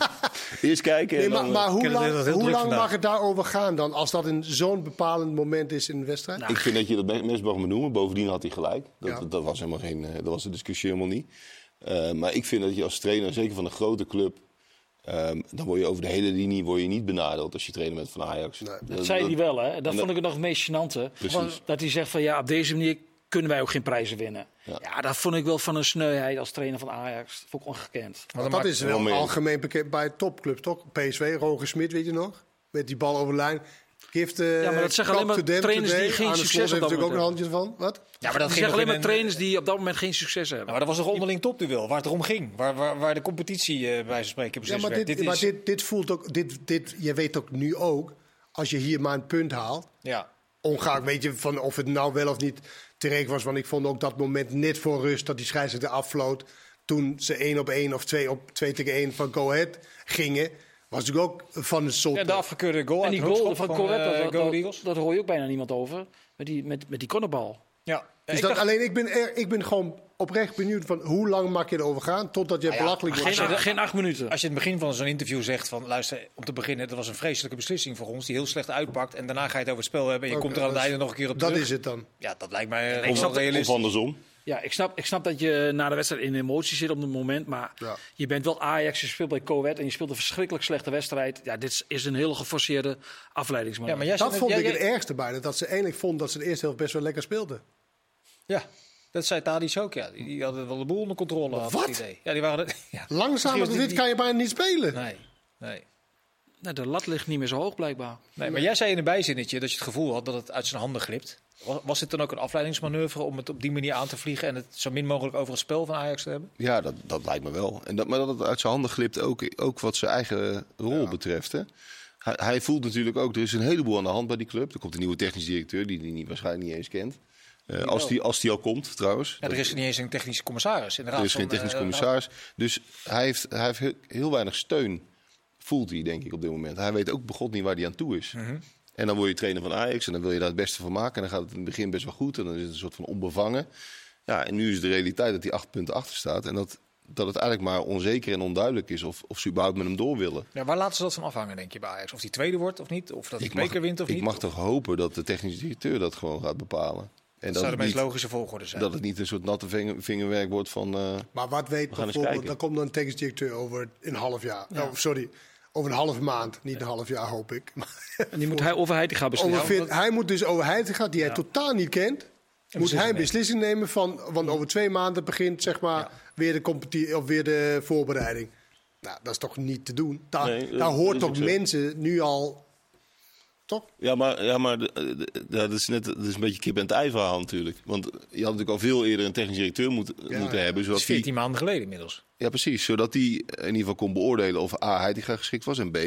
Eerst kijken Nee, en maar, dan, maar eh, hoe lang, hoe mag het daarover gaan dan? Als dat in zo'n bepalend moment is in de wedstrijd? Nou, Ik vind dat je dat me- mes mag benoemen. Bovendien had hij gelijk. Dat, was helemaal geen, eh, dat was de discussie helemaal niet. Eh, maar ik vind dat je als trainer, zeker van een grote club, ehm, dan word je over de hele linie word je niet benadeeld als je trainer bent van Ajax. Nee. Dat zei hij wel, hè? Dat vond ik het nog het meest gênante. Precies. Dat hij zegt van ja, op deze manier kunnen wij ook geen prijzen winnen. Ja. Ja, dat vond ik wel van een sneuheid als trainer van Ajax. Dat vond ik ongekend. Dan dat is wel wel mee. algemeen bekend bij topclubs, toch? PSV, Roger Smit, weet je nog? Met die bal over de lijn. Gift, eh, Ja, maar dat zeggen alleen maar trainers die geen Arne succes dat natuurlijk ook een handje van. Wat? Ja, maar dat Ik ging zeg nog alleen maar trainers die op dat moment geen succes hebben. Ja, maar dat was toch onderling topduel, waar het erom ging. Waar, waar, waar de competitie eh, bij van spreken Ja, beslist maar werd. dit, Dit maar is- dit, dit voelt ook... Dit, dit, je weet ook nu ook, als je hier maar een punt haalt... ja. Ongeacht weet je van of het nou wel of niet terecht was. Want ik vond ook dat moment net voor rust dat die scheidsrechter afvloot. Toen ze één op één of twee op twee tegen één van Go Ahead gingen. Was natuurlijk ook van een soort. ja, de afgekeurde goal en die goal van van, Corret, eh, dat, dat, dat hoor je ook bijna niemand over. Met die, met, met die cornerbal. Ja. dus ik dat, dacht- alleen ik ben, er, ik ben gewoon oprecht benieuwd van hoe lang mag je erover gaan totdat je ja, belachelijk wordt. Geen, je- geen acht minuten. Als je in het begin van zo'n interview zegt van luister, om te beginnen, dat was een vreselijke beslissing voor ons die heel slecht uitpakt. En daarna ga je het over het spel hebben en je komt er aan het dat is- einde nog een keer op Dat terug. is het dan. Ja, dat lijkt mij eh, Of realistisch. andersom. Ja, ik snap, ik snap dat je na de wedstrijd in emotie zit op het moment. Maar Ja. je bent wel Ajax, je speelt bij Coët en je speelt een verschrikkelijk slechte wedstrijd. Ja, dit is- is een heel geforceerde afleidingsmanier. Ja, maar jij Dat vond jij- ik het ergste bijna. Dat ze eigenlijk vond dat ze de eerste helft best wel lekker speelden. Ja, dat zei Tadic ook. Ja. Die, die hadden wel de boel onder controle. had Wat? het idee. Ja, die waren... Ja. Langzamer dan dit die- kan je bijna niet spelen. Nee, nee. Nou, de lat ligt niet meer zo hoog blijkbaar. nee. Maar jij zei in een bijzinnetje dat je het gevoel had dat het uit zijn handen glipt. Was, was dit dan ook een afleidingsmanoeuvre om het op die manier aan te vliegen... en het zo min mogelijk over het spel van Ajax te hebben? Ja, dat, dat lijkt me wel. En dat, maar dat het uit zijn handen glipt ook, ook wat zijn eigen rol betreft. Hè. Hij, hij voelt natuurlijk ook, er is een heleboel aan de hand bij die club. Er komt een nieuwe technisch directeur die hij niet, waarschijnlijk niet eens kent. Eh, als, die, als die al komt, trouwens. Ja, er is niet eens een technische commissaris. Inderdaad, Er is geen technisch eh, commissaris. Dus hij heeft, hij heeft heel weinig steun, voelt hij denk ik op dit moment. Hij weet ook begot niet waar hij aan toe is. Mhm. En dan word je trainer van Ajax en dan wil je daar het beste van maken. En dan gaat het in het begin best wel goed en dan is het een soort van onbevangen. Ja, en nu is de realiteit dat hij acht punten achter staat. En dat, dat het eigenlijk maar onzeker en onduidelijk is of, of ze überhaupt met hem door willen. Ja, waar laten ze dat van afhangen, denk je, bij Ajax? Of die tweede wordt of niet? Of dat hij beker wint of ik niet? mag toch hopen dat de technisch directeur dat gewoon gaat bepalen. En dat zou de meest niet, logische volgorde zijn. dat het niet een soort natte vinger- vingerwerk wordt van... eh, Maar wat weet We gaan bijvoorbeeld, dan komt dan een technisch directeur over een half jaar. Oh, sorry, over een half maand. Niet een half jaar, hoop ik. En die moet hij over hij die gaat beslissen. over hij moet dus over Heitinga, die hij totaal niet kent, moet hij een beslissing nemen van, want over twee maanden begint zeg maar weer de competitie of weer de voorbereiding. Nou, dat is toch niet te doen. Daar, Nee, daar hoort toch mensen nu al. Toch? Ja, maar, ja, maar de- de- dat, is net, dat is een beetje kip en het ei verhaal natuurlijk. Want je had natuurlijk al veel eerder een technisch directeur moet, moeten ja. hebben. dat Zodat die, 14 maanden geleden inmiddels. ja, precies. Zodat hij in ieder geval kon beoordelen of A, Heitinga geschikt was. En B,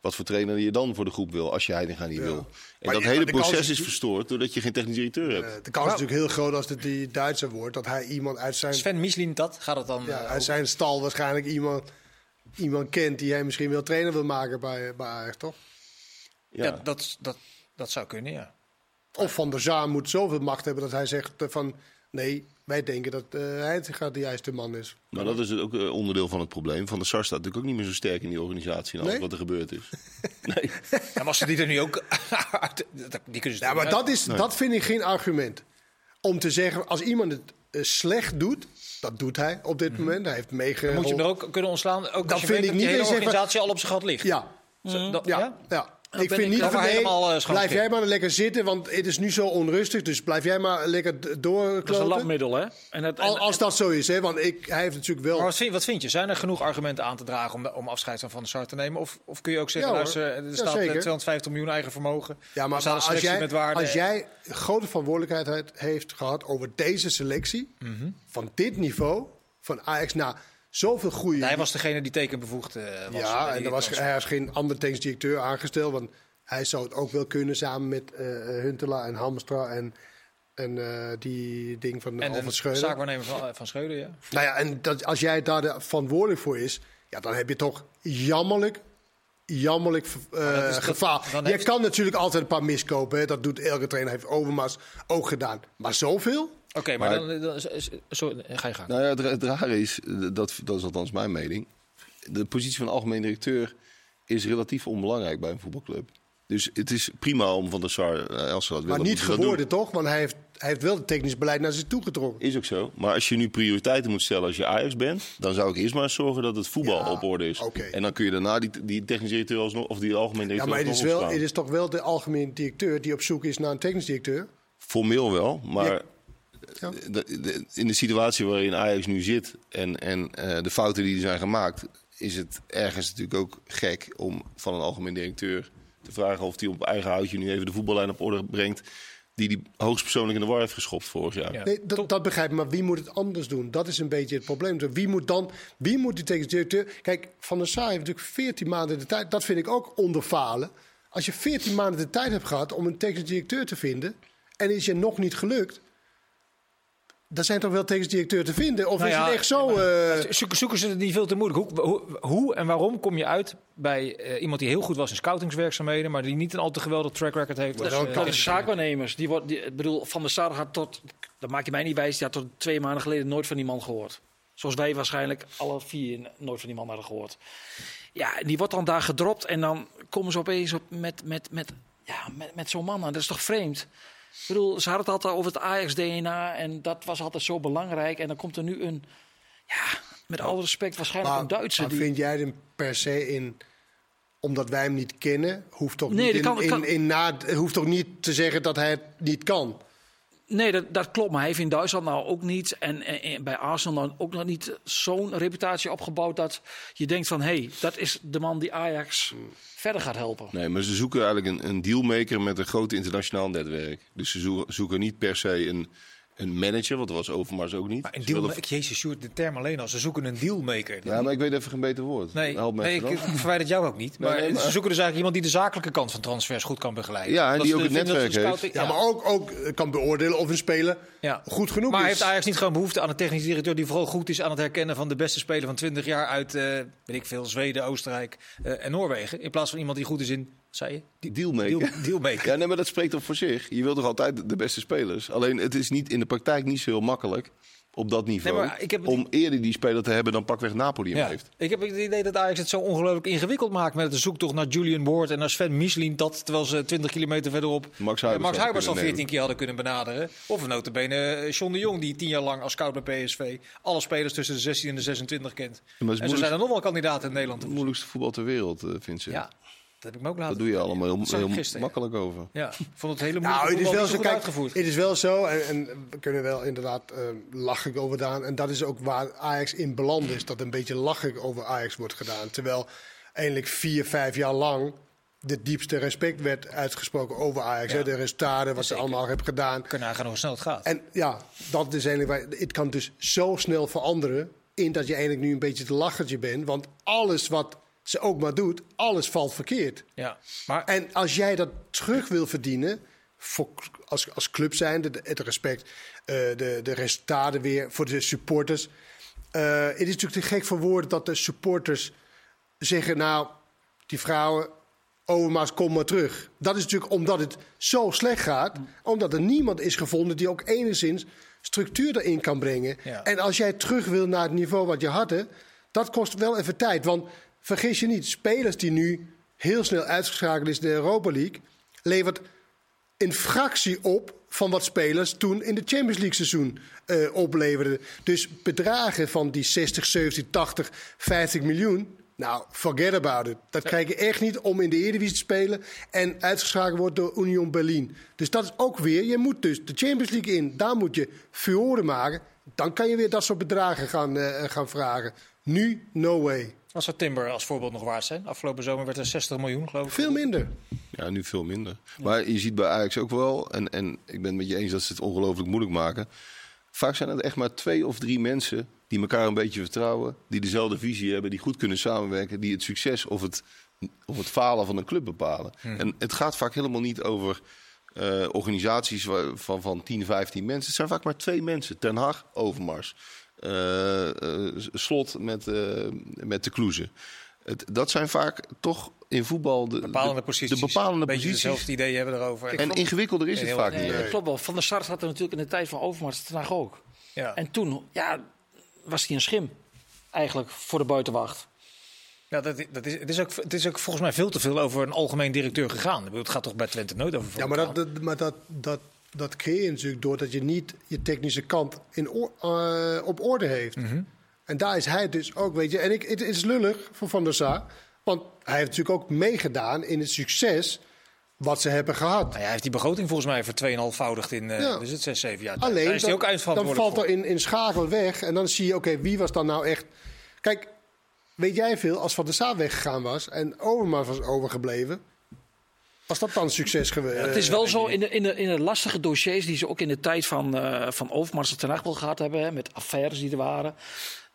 wat voor trainer je dan voor de groep wil als je Heitinga niet wil. En Maar dat ja, hele proces is- is verstoord doordat je geen technisch directeur hebt. Eh, de kans is natuurlijk heel groot als het die Duitser wordt, dat hij iemand uit zijn, Sven Mislin dat, gaat het dan... ja, eh, uit zijn stal waarschijnlijk iemand, iemand kent die hij misschien wil trainer wil maken bij, bij Ajax, toch? Ja. ja, dat, dat, dat zou kunnen, ja. Of Van der Zaar moet zoveel macht hebben dat hij zegt eh, van... Nee, wij denken dat eh Heitinga de juiste man is. Maar dat is ook eh, onderdeel van het probleem. Van der Sar staat natuurlijk ook niet meer zo sterk in die organisatie en alles Nee? wat er gebeurd is. nee. Ja, maar als ze die er nu ook... dat- die kunnen ze Ja, maar dat, is, dat vind ik geen argument. Om te zeggen, als iemand het slecht doet... Dat doet hij op dit moment. Hij heeft meegeholpen. Moet je hem er ook kunnen ontslaan? Ook als je vind weet ik dat niet hele eens zeggen- organisatie al op zijn gat ligt. Ja, Zo, dat- ja, ja? ja. Dan Ik vind ik niet van nee, helemaal, eh, blijf jij maar lekker zitten, want het is nu zo onrustig. Dus blijf jij maar lekker d- Dat is een doorkloten. labmiddel, hè? En het, en- Al- Als dat zo is, hè? Want ik, hij heeft natuurlijk wel... Maar wat vind, wat vind je? Zijn er genoeg argumenten aan te dragen om, om afscheid van Van der Sar te nemen? Of, of kun je ook zeggen, Ja, luister, er Ja, staat eh, zeker. 250 miljoen eigen vermogen. Ja, maar, als, jij, met waarde. als jij grote verantwoordelijkheid heeft gehad over deze selectie, Mhm. van dit niveau, van Ajax, na zoveel goede... Hij was degene die tekenbevoegd eh, was. ja, en er was, hij was geen andere technisch directeur aangesteld, want hij zou het ook wel kunnen samen met eh eh, Huntelaar en Hamstra en, en die ding van En Alfred de Schreuder. zaakwaarnemer van, van Schreuder, ja. Nou ja, en dat, als jij daar de verantwoordelijk voor is, ja, dan heb je toch jammerlijk, jammerlijk gevaar. je heeft- kan natuurlijk altijd een paar miskopen. Hè. Dat doet elke trainer, heeft Overmars ook gedaan. Maar zoveel? Oké, maar, Maar- dan, dan sorry, ga je gang. Nou ja, het, het rare is, eh, dat, dat is althans mijn mening. De positie van algemeen directeur is relatief onbelangrijk bij een voetbalclub. Dus het is prima om Van der Sar, als ze dat Maar willen, niet ze dat geworden, toch? Want hij heeft, hij heeft wel het technisch beleid naar zich toe getrokken. Is ook zo. Maar als je nu prioriteiten moet stellen als je Ajax bent, dan zou ik eerst maar zorgen dat het voetbal Ja, op orde is. oké. En dan kun je daarna die, die technisch directeur alsnog, of die algemeen Ja, directeur maar het is, alsnog wel, het is toch wel de algemene directeur die op zoek is naar een technisch directeur? Formeel wel, maar Ja. De- de- in de situatie waarin Ajax nu zit en, en eh, de fouten die er zijn gemaakt, is het ergens natuurlijk ook gek om van een algemeen directeur te vragen of hij op eigen houtje nu even de voetballijn op orde brengt. Die die hoogstpersoonlijk in de war heeft geschopt vorig jaar. Ja. Nee, dat, dat begrijp ik, maar wie moet het anders doen? Dat is een beetje het probleem. Dus Wie moet dan, wie moet die technisch directeur... Kijk, Van der Sar heeft natuurlijk 14 maanden de tijd. Dat vind ik ook onderfalen. Als je 14 maanden de tijd hebt gehad om een technisch directeur te vinden... en is je nog niet gelukt... dan zijn toch wel technisch directeur te vinden? Of Nou is ja, het echt zo... eh, Zoeken, zoeken ze het niet veel te moeilijk? Hoe, hoe, hoe en waarom kom je uit bij eh, iemand die heel goed was in scoutingswerkzaamheden, maar die niet een al te geweldig track record heeft? als, dan eh, kan de zaakwaarnemers, die wordt, die, ik bedoel, Van der Sar had tot, dat maak je mij niet wijs, die had tot twee maanden geleden nooit van die man gehoord. Zoals wij waarschijnlijk alle vier nooit van die man hadden gehoord. Ja, die wordt dan daar gedropt en dan komen ze opeens op met, met, met, ja, met, met zo'n man aan. Dat is toch vreemd? Ik bedoel, ze hadden het altijd over het Ajax-DNA en dat was altijd zo belangrijk. En dan komt er nu een, ja, met alle respect, waarschijnlijk Maar, een Duitser. maar die, vind jij hem per se in omdat wij hem niet kennen, hoeft toch, Nee, niet, in, kan- in, na, hoeft toch niet te zeggen dat hij het niet kan? Nee, dat, dat klopt. Maar hij heeft in Duitsland nou ook niet. En, en- en bij Arsenal dan ook nog niet zo'n reputatie opgebouwd dat je denkt van hé, hey, dat is de man die Ajax verder gaat helpen. Nee, maar ze zoeken eigenlijk een, een dealmaker met een groot internationaal netwerk. Dus ze zoeken, niet per se een, een manager, want dat was Overmars ook niet. Maar een Ze willen- deal, jezus, Sjoerd, de term alleen al. Ze zoeken een dealmaker. Ja, maar ik weet even geen beter woord. Nee, Help me nee ik, verwijder het jou ook niet. Maar, nee, maar- ze zoeken dus eigenlijk iemand die de zakelijke kant van transfers goed kan begeleiden. Ja, en die ook het netwerk heeft. Ja, maar ook, ook eh, kan beoordelen of een speler Ja. goed genoeg Maar is. heeft Ajax niet gewoon behoefte aan een technisch directeur die vooral goed is aan het herkennen van de beste speler van 20 jaar uit, eh weet ik veel, Zweden, Oostenrijk eh, en Noorwegen? In plaats van iemand die goed is in, zei je? Die, Dealmaker. deal, dealmaker. Ja, nee, maar dat spreekt toch voor zich. Je wilt toch altijd de beste spelers. Alleen het is niet in de praktijk niet zo heel makkelijk op dat niveau. Nee, heb om eerder die speler te hebben dan pakweg Napoli hem Ja. heeft. Ik heb het idee dat Ajax het zo ongelooflijk ingewikkeld maakt met de zoektocht naar Julian Ward en naar Sven Mislin. Dat terwijl ze 20 kilometer verderop Max Huibers Max Huibers al kunnen 14 nemen. keer hadden kunnen benaderen. Of een notabene eh, John de Jong die 10 jaar lang als scout bij PSV alle spelers tussen de 16 en de 26 kent. Maar En zo zijn er nog wel kandidaten in Nederland. Het moeilijkste voetbal ter wereld, eh, vindt ze. Ja, dat heb ik me ook laten Dat doe je allemaal heel, makkelijk over. Ja, ik vond het hele moeilijke Nou, het is wel niet zo, kijk, uitgevoerd. het is wel zo, en, en we kunnen wel inderdaad eh lachen over gedaan. En dat is ook waar Ajax in beland is, dat een beetje lachig over Ajax wordt gedaan. Terwijl eigenlijk vier, vijf jaar lang de diepste respect werd uitgesproken over Ajax. Ja. Hè, de resultaten, wat ze allemaal hebben gedaan. Kunnen nagaan hoe snel het gaat. En ja, dat is eigenlijk waar, het kan dus zo snel veranderen. In dat je eigenlijk nu een beetje te lachertje bent. Want alles wat ze ook maar doet, alles valt verkeerd. ja, maar En als jij dat terug wil verdienen, voor, als, als club zijnde, de- het respect, eh, de, de resultaten weer voor de supporters. Eh, het is natuurlijk te gek voor woorden dat de supporters zeggen, nou, die vrouwen, Overmars, kom maar terug. Dat is natuurlijk omdat het zo slecht gaat, omdat er niemand is gevonden die ook enigszins structuur erin kan brengen. Ja. En als jij terug wil naar het niveau wat je had, hè, dat kost wel even tijd. Want vergis je niet, spelers die nu heel snel uitgeschakeld is in de Europa League, levert een fractie op van wat spelers toen in de Champions League seizoen eh, opleverden. Dus bedragen van die 60, 70, 80, 50 miljoen. Nou, forget about it. Dat krijg je echt niet om in de Eredivisie te spelen en uitgeschakeld wordt door Union Berlin. Dus dat is ook weer, je moet dus de Champions League in. Daar moet je furoren maken. Dan kan je weer dat soort bedragen gaan, eh, gaan vragen. Nu, no way. Wat zou Timber als voorbeeld nog waard zijn? Afgelopen zomer werd er 60 miljoen, geloof ik. Veel minder. Ja, nu veel minder. Maar je ziet bij Ajax ook wel, en, en ik ben het met je eens dat ze het ongelooflijk moeilijk maken. Vaak zijn het echt maar twee of drie mensen die elkaar een beetje vertrouwen, die dezelfde visie hebben, die goed kunnen samenwerken, die het succes of het, of het falen van een club bepalen. En het gaat vaak helemaal niet over eh, organisaties van, van 10, 15 mensen. Het zijn vaak maar twee mensen. Ten Hag, Overmars. Eh, eh, Slot met, eh, met de Kloeze. Het, dat zijn vaak toch in voetbal de, Bepalende de, posities. de bepalende Beetje posities. hetzelfde idee hebben erover. En ingewikkelder is het vaak nee, niet. Dat klopt wel. Van der Sar had er natuurlijk in de tijd van Overmars ten Hag ook. ja. En toen ja, was hij een schim. Eigenlijk voor de buitenwacht. Ja, dat, dat is, het, is ook, het is ook volgens mij veel te veel over een algemeen directeur gegaan. Ik bedoel, Het gaat toch bij Twente nooit over Ja, maar dat, dat, maar dat, dat, dat creëer je natuurlijk doordat je niet je technische kant in oor- eh, op orde heeft. Mhm. En daar is hij dus ook, weet je. En ik, het is lullig voor Van der Sar. Want hij heeft natuurlijk ook meegedaan in het succes wat ze hebben gehad. Nou ja, hij heeft die begroting volgens mij voor 2,5voudigd in Ja. dus het 6, 7 jaar. Alleen, Daar is hij dan, ook dan valt er in, in schakel weg. En dan zie je, oké, wie was dan nou echt... Kijk, weet jij veel, als Van der Sar weggegaan was... en Overmars was overgebleven... was dat dan een succes geweest? het is wel zo in de, in, de, in de lastige dossiers die ze ook in de tijd van, eh van Overmars en ten Hag wel gehad hebben. Hè, met affaires die er waren.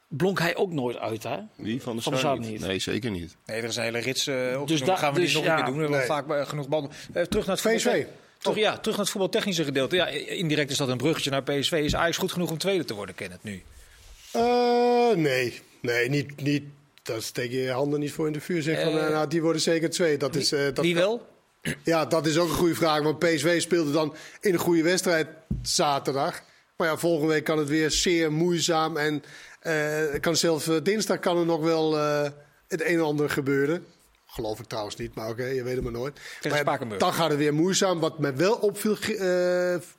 Blonk hij ook nooit uit. Hè? Wie van de Van Sar niet? niet. Nee, zeker niet. Nee, er is een hele rits uh, op. Dus Dus da- gaan we dus die nog ja. een keer doen. We hebben Nee. vaak eh, genoeg banden. Eh, terug naar het PSV. voetbal- Terug, ja, terug naar het voetbaltechnische gedeelte. Ja, indirect is dat een bruggetje naar PSV. Is Ajax goed genoeg om tweede te worden, Kenneth, nu? Eh, nee, nee, niet, niet. Daar steek je je handen niet voor in de vuur. Zeg van, Eh, eh, nou, die worden zeker twee. Dat is, eh, dat, Wie wel? Ja, dat is ook een goede vraag. Want PSV speelde dan in een goede wedstrijd zaterdag. Maar ja, volgende week kan het weer zeer moeizaam. En eh, kan zelfs eh, dinsdag kan er nog wel eh, het een en ander gebeuren. Geloof ik trouwens niet, maar oké, je weet het maar nooit. Maar dan gaat het weer moeizaam. Wat mij wel opviel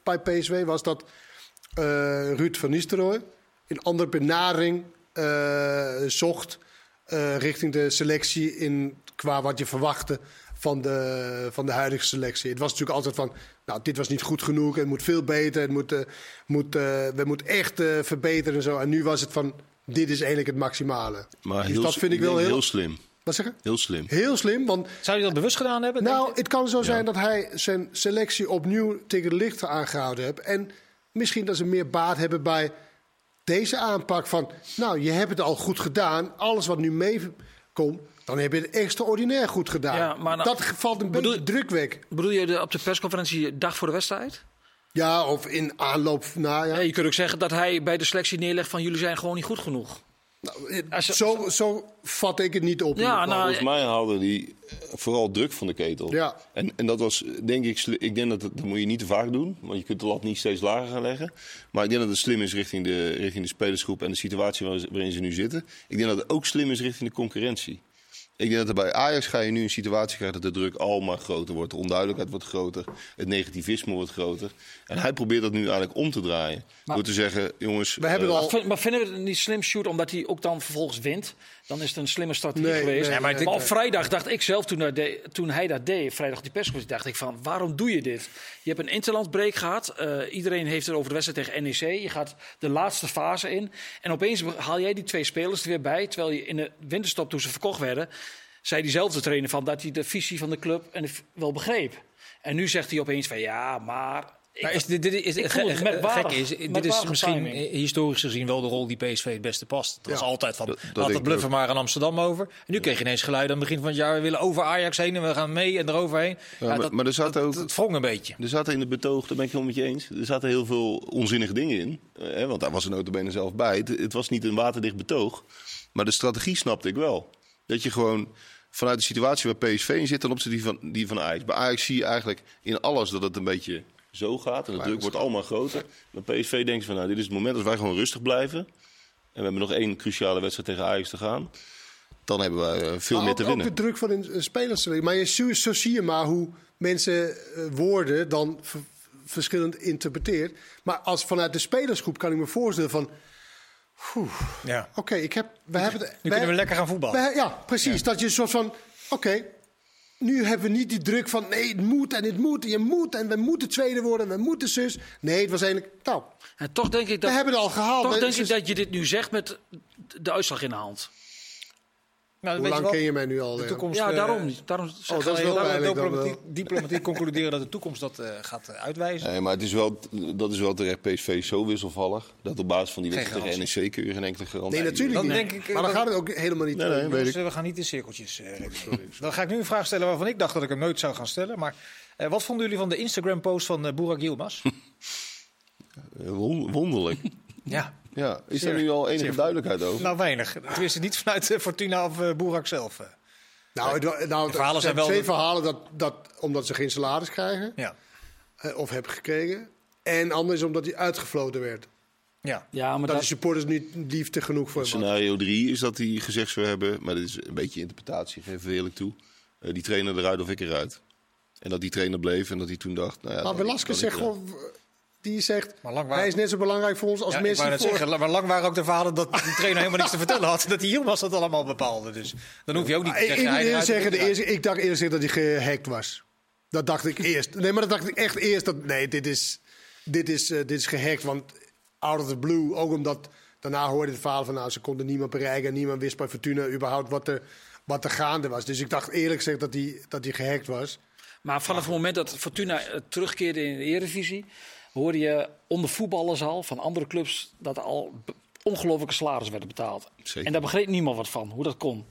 bij PSV was dat Ruud van Nistelrooy een andere benadering zocht eh, richting de selectie in, qua wat je verwachtte van de, van de huidige selectie. Het was natuurlijk altijd van, nou, dit was niet goed genoeg, het moet veel beter, het moet, eh, moet, eh, we moeten echt eh, verbeteren en zo. En nu was het van, dit is eigenlijk het maximale. Maar Dus dat vind ik wel heel, slim. Wat zeggen? Heel slim. Heel slim, want Zou hij dat bewust gedaan hebben? nou, het kan zo zijn dat hij zijn selectie opnieuw tegen de lichten aangehouden heeft. En misschien dat ze meer baat hebben bij deze aanpak van... Nou, je hebt het al goed gedaan. Alles wat nu meekomt, dan heb je het extraordinair goed gedaan. Ja, maar nou- dat valt een beetje Bedoel- druk weg. Bedoel je de, op de persconferentie dag voor de wedstrijd? Ja, of in aanloop... Nou, ja. Ja, je kunt ook zeggen dat hij bij de selectie neerlegt van jullie zijn gewoon niet goed genoeg. Nou, het- Als je- zo, zo vat ik het niet op. in Ja, ieder geval. nou, Volgens mij haalde die vooral druk van de ketel. Ja. En, en dat was, denk ik, ik denk dat het, dat moet je niet te vaak doen. Want je kunt de lat niet steeds lager gaan leggen. Maar ik denk dat het slim is richting de, richting de spelersgroep en de situatie waar- waarin ze nu zitten. Ik denk dat het ook slim is richting de concurrentie. Ik denk dat er bij Ajax ga je nu een situatie krijgen dat de druk al maar groter wordt. De onduidelijkheid wordt groter. Het negativisme wordt groter. En hij probeert dat nu eigenlijk om te draaien. door te zeggen, jongens... We hebben eh, al- Maar, vind- maar vinden we het niet slim, shoot, omdat hij ook dan vervolgens wint? Dan is het een slimme strategie Nee, geweest. nee, maar, op vrijdag dacht ik zelf, toen, toen hij dat deed, vrijdag die persconferentie, dacht ik van, waarom doe je dit? Je hebt een interlandbreak gehad. eh, iedereen heeft het over de wedstrijd tegen NEC. Je gaat de laatste fase in. En opeens haal jij die twee spelers er weer bij. Terwijl je in de winterstop, toen ze verkocht werden, zei diezelfde trainer van dat hij de visie van de club en wel begreep. En nu zegt hij opeens van, ja, maar... ik- Maar is, dit, dit is, Ik het voel het ge- merkwaardig. gekke is, dit is misschien timing. historisch gezien wel de rol die PSV het beste past. Het was Ja. altijd van, Dat- dat laat het bluffen ook. maar aan Amsterdam over. En nu kreeg je ineens geluid aan het begin van het jaar, we willen over Ajax heen en we gaan mee en eroverheen. Ja, maar- dat, maar er zaten dat, ook- dat wrong een beetje. Er zaten in het betoog, daar ben ik het helemaal met je eens. Er zaten heel veel onzinnige dingen in. Eh, hè, want daar was er notabene zelf bij. Het, het was niet een waterdicht betoog. Maar de strategie snapte ik wel. Dat je gewoon vanuit de situatie waar PSV in zit... ten opzichte die van, die van Ajax. Bij Ajax zie je eigenlijk in alles dat het een beetje zo gaat. En de druk wordt allemaal groter. Maar PSV denkt van, nou, dit is het moment als wij gewoon rustig blijven... en we hebben nog één cruciale wedstrijd tegen Ajax te gaan... dan hebben we eh, veel Maar meer ook, te ook winnen. de druk van een spelers. Maar je, zo, zo zie je maar hoe mensen eh, woorden dan verschillend interpreteert. Maar als vanuit de spelersgroep kan ik me voorstellen van... Ja. Oké, ik heb... We hebben het, Nu wij- kunnen we lekker gaan voetballen. wij- ja, precies. Dat je een soort van... Oké, nu hebben we niet die druk van... Nee, het moet en het moet en je moet en we moeten tweede worden en we moeten zus. Nee, het was eigenlijk... Nou, En toch denk ik dat, we hebben het al gehaald. toch denk dus- ik dat je dit nu zegt met de uitslag in de hand. Nou, Hoe lang ken je mij nu al? de ja? toekomst, Ja, eh, daarom niet. Daarom zeg dat is wel pijnlijk. diplomatiek, diplomatiek concluderen dat de toekomst dat eh, gaat uitwijzen. Nee, maar het is wel, dat is wel terecht. PSV is zo wisselvallig. Dat op basis van die wedstrijd tegen NEC kun je geen enkele garantie Nee, natuurlijk niet. denk ik, maar dan gaat het ook helemaal niet. Nee, weet Dus, ik. eh, we gaan niet in cirkeltjes. eh. Dan ga ik nu een vraag stellen waarvan ik dacht dat ik hem nooit zou gaan stellen. Maar eh, wat vonden jullie van de Instagram-post van uh, Burak Yilmaz? Won- Wonderlijk. ja, Ja, is Zeer- er nu al enige duidelijkheid over? nou weinig. Tenminste niet vanuit eh, Fortuna of eh Burak zelf. eh. Nou, het, nou, De verhalen er zijn wel- twee verhalen dat, dat omdat ze geen salaris krijgen Ja. of hebben gekregen. En anders omdat hij uitgefloten werd. Ja. Ja, maar Dat, dat, de supporters niet liefde genoeg voor. Scenario 3 is dat hij gezegd zou hebben, maar dit is een beetje interpretatie, geef ik eerlijk toe. Eh, die trainer eruit of ik eruit. En dat die trainer bleef en dat hij toen dacht, nou ja... Maar Velasquez zegt gewoon... Die zegt, Maar lang hij is net zo belangrijk voor ons als Ja, ik Messi wou net voor... zeggen, maar lang waren ook de verhalen dat die trainer helemaal niks te vertellen had. Dat die Yilmaz dat allemaal bepaalde. Dus dan hoef je ook niet te ik, zeggen... ik, hij zeggen, de eerste, ik dacht eerst dat hij gehackt was. Dat dacht ik eerst. Nee, maar dat dacht ik echt eerst. Dat, nee, dit is, dit, is, eh, dit is gehackt. Want out of the blue, ook omdat... Daarna hoorde het verhaal van, nou, ze konden niemand bereiken. En niemand wist bij Fortuna überhaupt wat er, wat er gaande was. Dus ik dacht eerlijk gezegd dat hij, dat hij gehackt was. maar vanaf het moment dat Fortuna eh, terugkeerde in de Eredivisie... hoorde je onder voetballers al van andere clubs... dat er al ongelooflijke salaris werden betaald. Zeker. En daar begreep niemand wat van, hoe dat kon.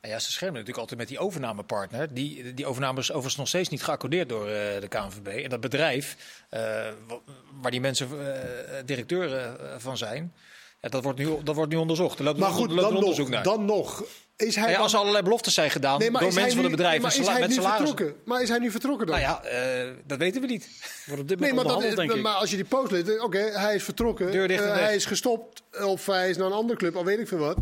Nou Ja, ze schermen natuurlijk altijd met die overnamepartner. Die, die overname is overigens nog steeds niet geaccordeerd door eh, de KNVB. En dat bedrijf, eh, wa- waar die mensen eh, directeur van zijn, dat, wordt nu, dat wordt nu onderzocht. Er loopt, Maar goed, dan onderzoek nog, naar. dan nog. Is hij Nou ja, als er allerlei beloftes zijn gedaan Nee, maar door mensen van het bedrijf maar is hij met nu salaris. vertrokken? Maar is hij nu vertrokken dan? Nou ja, eh, dat weten we niet. Wordt op dit Nee, maar, dat, onderhandeld, denk ik. maar als je die post leest, oké, hij is vertrokken. Deur dicht eh, hij is gestopt. Of hij is naar een andere club, al weet ik veel wat.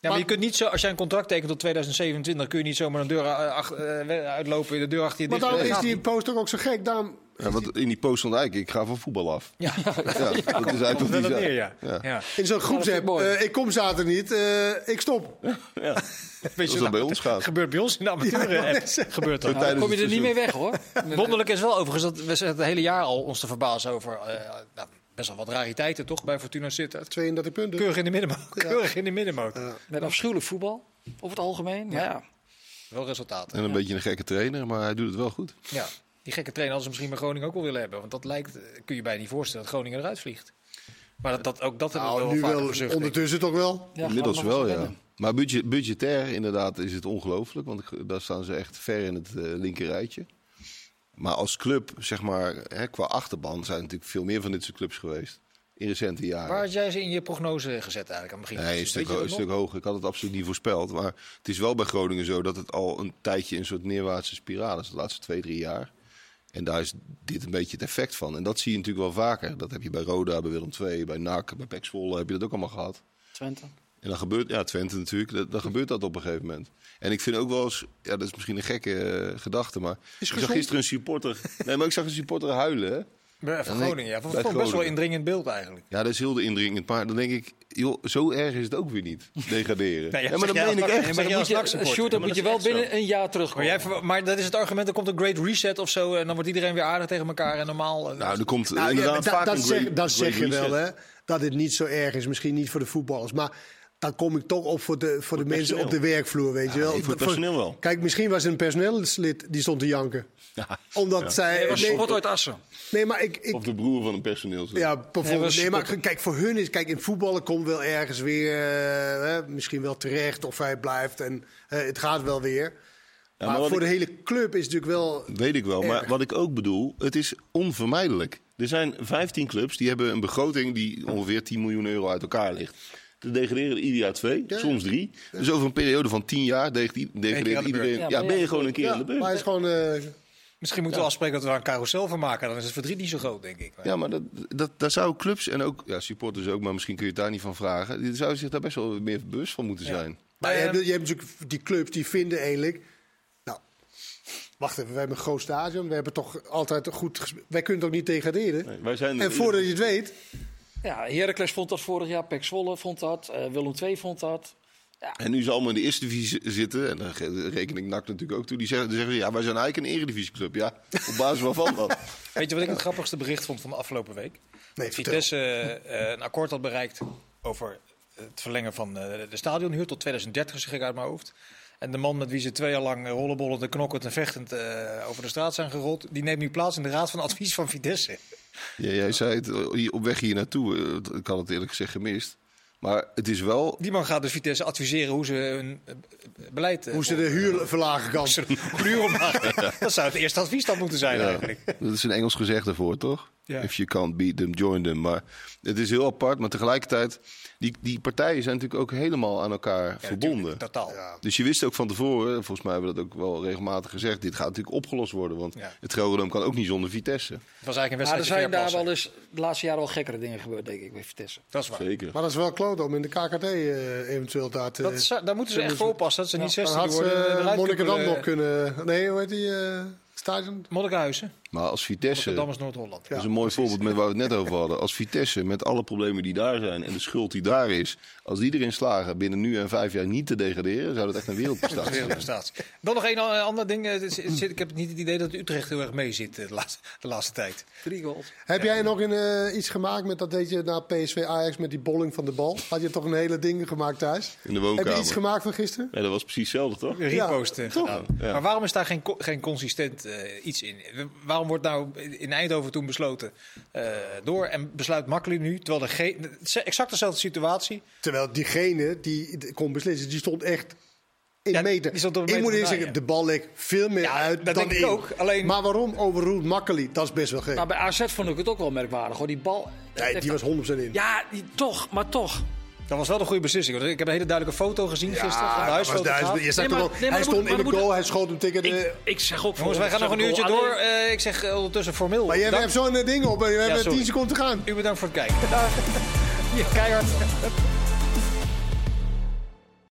Ja, maar je kunt niet zo, als jij een contract tekent tot 2027, kun je niet zomaar een deur ach- uh, uitlopen, de deur achter je Maar dicht. daarom Dat is die post ook, ook zo gek. Daarom, Ja, want in die post stond eigenlijk, ik ga van voetbal af. Ja, Ja, dat is eigenlijk wat die zei. ja. Ja. ja. in zo'n groepsapp, eh, ik kom zaterdag niet, eh, ik stop. Weet Zoals je, dat bij nou, ons gaat. gebeurt bij ons in de amateur Ja, is- gebeurt dat. Nou, dan kom je er niet mee seizoen. weg hoor. Wonderlijk is wel overigens dat we zitten het hele jaar al ons te verbazen over eh, nou, best wel wat rariteiten toch bij Fortuna zitten. 32 punten. Keurig in de middenmoot. Keurig in de middenmoot. Met afschuwelijk voetbal, over het algemeen. Maar ja, Wel resultaten. En een beetje een gekke trainer, maar hij doet het wel goed. Ja. Die gekke trainer hadden ze misschien bij Groningen ook wel willen hebben. Want dat lijkt, eh, kun je bijna niet voorstellen dat Groningen eruit vliegt. Maar dat, dat, ook dat hebben we Nou, wel nu vaker wel, verzucht, ondertussen toch wel. ja Inmiddels we wel, ja. Maar budget, budgetair inderdaad is het ongelooflijk, want daar staan ze echt ver in het eh linker rijtje. Maar als club, zeg maar, hè, qua achterban zijn er natuurlijk veel meer van dit soort clubs geweest. In recente jaren. Waar had jij ze in je prognose gezet eigenlijk aan het begin? Nee, een stuk, ho- een stuk hoger. Ik had het absoluut niet voorspeld. Maar het is wel bij Groningen zo dat het al een tijdje een soort neerwaartse spiraal is. De laatste twee, drie jaar. En daar is dit een beetje het effect van. En dat zie je natuurlijk wel vaker. Dat heb je bij Roda, bij Willem II, bij NAC, bij PEC Zwolle heb je dat ook allemaal gehad. Twente. En dan gebeurt, ja, Twente natuurlijk, dat- dan gebeurt dat op een gegeven moment. En ik vind ook wel eens, ja, dat is misschien een gekke eh, gedachte, maar ik zag gisteren een supporter, nee, maar ik zag een supporter huilen. Hè? Bij- Groningen, ja. bij Vond ik best wel indringend beeld eigenlijk. Ja, dat is heel indringend, maar dan denk ik, joh, zo erg is het ook weer niet, degraderen. Nee, ja, ja, maar dat jij meen ik echt. nee, Maar maar dan moet je, Sjoerd, dan maar moet je dat wel binnen een jaar Maar, terugkomen. jij, verwa- maar dat is het argument, er komt een great reset of zo. En dan wordt iedereen weer aardig tegen elkaar en normaal. eh, Nou, er komt Nou, inderdaad dat, vaak dat een zeg, great- dat zeg je wel, hè? Dat het niet zo erg is. Misschien niet voor de voetballers. Maar dan kom ik toch op voor de, voor de mensen op de werkvloer, weet je wel. nee, voor het personeel wel. Kijk, misschien was een personeelslid die stond te janken. Ja. Omdat zij... Hij was nee, uit Assen. nee, maar ik... ik Of de broer van een personeel. ja, bijvoorbeeld. Nee, maar kijk, voor hun is... Kijk, in voetballen komt wel ergens weer... eh, hè, misschien wel terecht of hij blijft. En eh, het gaat wel weer. maar voor ik- de hele club is het natuurlijk wel... Weet ik wel, maar wat ik ook bedoel, het is onvermijdelijk. Er zijn 15 clubs die hebben een begroting die ongeveer 10 miljoen euro uit elkaar ligt. Er degraderen er ieder jaar twee, Ja. soms drie. Dus over een periode van 10 jaar degraderen aan de iedereen. Ja, ben je gewoon een keer Ja, aan de beurt. maar hij is gewoon... eh, Misschien moeten we afspreken dat we daar een carousel van maken. Dan is het verdriet niet zo groot, denk ik. Ja, maar dat, dat, daar zou clubs en ook ja, supporters ook, maar misschien kun je het daar niet van vragen. Die zouden zich daar best wel meer bewust van moeten Ja. zijn. Maar je, Ehm, hebt, je hebt natuurlijk die clubs die vinden eigenlijk. Nou, wacht even, we hebben een groot stadion. We hebben toch altijd goed. Wij kunnen toch niet degraderen? Nee, wij zijn En voordat je het weet. Ja, Heracles vond dat vorig jaar, Pek Zwolle vond dat, eh, Willem II vond dat. En nu ze allemaal in de eerste divisie zitten, en daar ge- reken ik NAC natuurlijk ook toe, die zeggen, die zeggen ja, wij zijn eigenlijk een eredivisieclub. Ja, op basis waarvan dan? Weet je wat ik het grappigste bericht vond van de afgelopen week? Nee, dat Vitesse eh, een akkoord had bereikt over het verlengen van eh, de stadionhuur tot 2030, zeg ik uit mijn hoofd. En de man met wie ze twee jaar lang rollenbollend en knokkend en vechtend eh, over de straat zijn gerold, die neemt nu plaats in de raad van advies van Vitesse. Ja, jij zei het eh, op weg hier naartoe. eh, Ik had het eerlijk gezegd gemist. Maar het is wel. Die man gaat dus Vitesse adviseren hoe ze hun eh, beleid... eh, Hoe ze de huur verlagen kan. hoe ze de huur omlaag- Dat zou het eerste advies dan moeten zijn Ja, eigenlijk. dat is een Engels gezegde voor, toch? Ja. If you can't beat them, join them. Maar het is heel apart. Maar tegelijkertijd, die, die partijen zijn natuurlijk ook helemaal aan elkaar Ja, verbonden. Totaal. Ja. Dus je wist ook van tevoren, volgens mij hebben we dat ook wel regelmatig gezegd, dit gaat natuurlijk opgelost worden. Want Ja. het Gelredome kan ook niet zonder Vitesse. Het was eigenlijk een Maar er zijn daar wel eens de laatste jaren wel gekkere dingen gebeurd, denk ik, bij Vitesse. Dat is waar. Zeker. Maar dat is wel kloot om in de KKT eh, eventueel daar te. Dat daar moeten ze echt voor oppassen. Dat ze niet dan 16 had ze worden. uh, eruit Monnikendam kunnen- nog kunnen. Nee, hoe heet die eh, stadion? Monnikenhuizen. Maar als Vitesse, Rotterdam is Noord-Holland. dat is een mooi voorbeeld met waar we het net over hadden. Als Vitesse met alle problemen die daar zijn en de schuld die daar is, als die erin slagen binnen nu en vijf jaar niet te degraderen, zou dat echt een wereldprestatie zijn. Wereldprestatie. Dan nog een a- ander ding. Eh, Ik heb niet het idee dat Utrecht heel erg mee zit eh, de laatste, de laatste tijd. Drie goals. Heb jij nog een, eh, iets gemaakt met dat deed je na PSV Ajax met die bolling van de bal? Had je toch een hele ding gemaakt thuis? In de Heb woonkamer. je iets gemaakt van gisteren? Ja, dat was precies hetzelfde, toch? Repost eh, toch? Ja. Maar waarom is daar geen, geen consistent eh, iets in? Waarom wordt nou in Eindhoven toen besloten eh, door en besluit makkelijk nu? Terwijl de ge- exact dezelfde situatie. Terwijl diegene die kon beslissen, die stond echt in Ja, meter. die stond op een ik moet eerst vandaan, zeggen, de bal leek veel meer Ja, uit dat dan denk ik in. ook, alleen- Maar waarom overroelt Makkeli? Dat is best wel gek. Maar bij AZ vond ik het ook wel merkwaardig, hoor. Die bal... nee, die was 100% in. Ja, die, toch, maar toch. Dat was wel de goede beslissing. Want ik heb een hele duidelijke foto gezien gisteren van de huisfoto. Je zag Nee, toch maar- wel, nee, maar hij stond moet- in de goal, hij schoot hem tikken. Ik, ik zeg ook Jongens, wij gaan nog een uurtje door. Eh, ik zeg eh, ondertussen formeel. Maar jij hebt zo'n ding op en we hebben sorry. 10 seconden te gaan. U bedankt voor het kijken. Ja, keihard.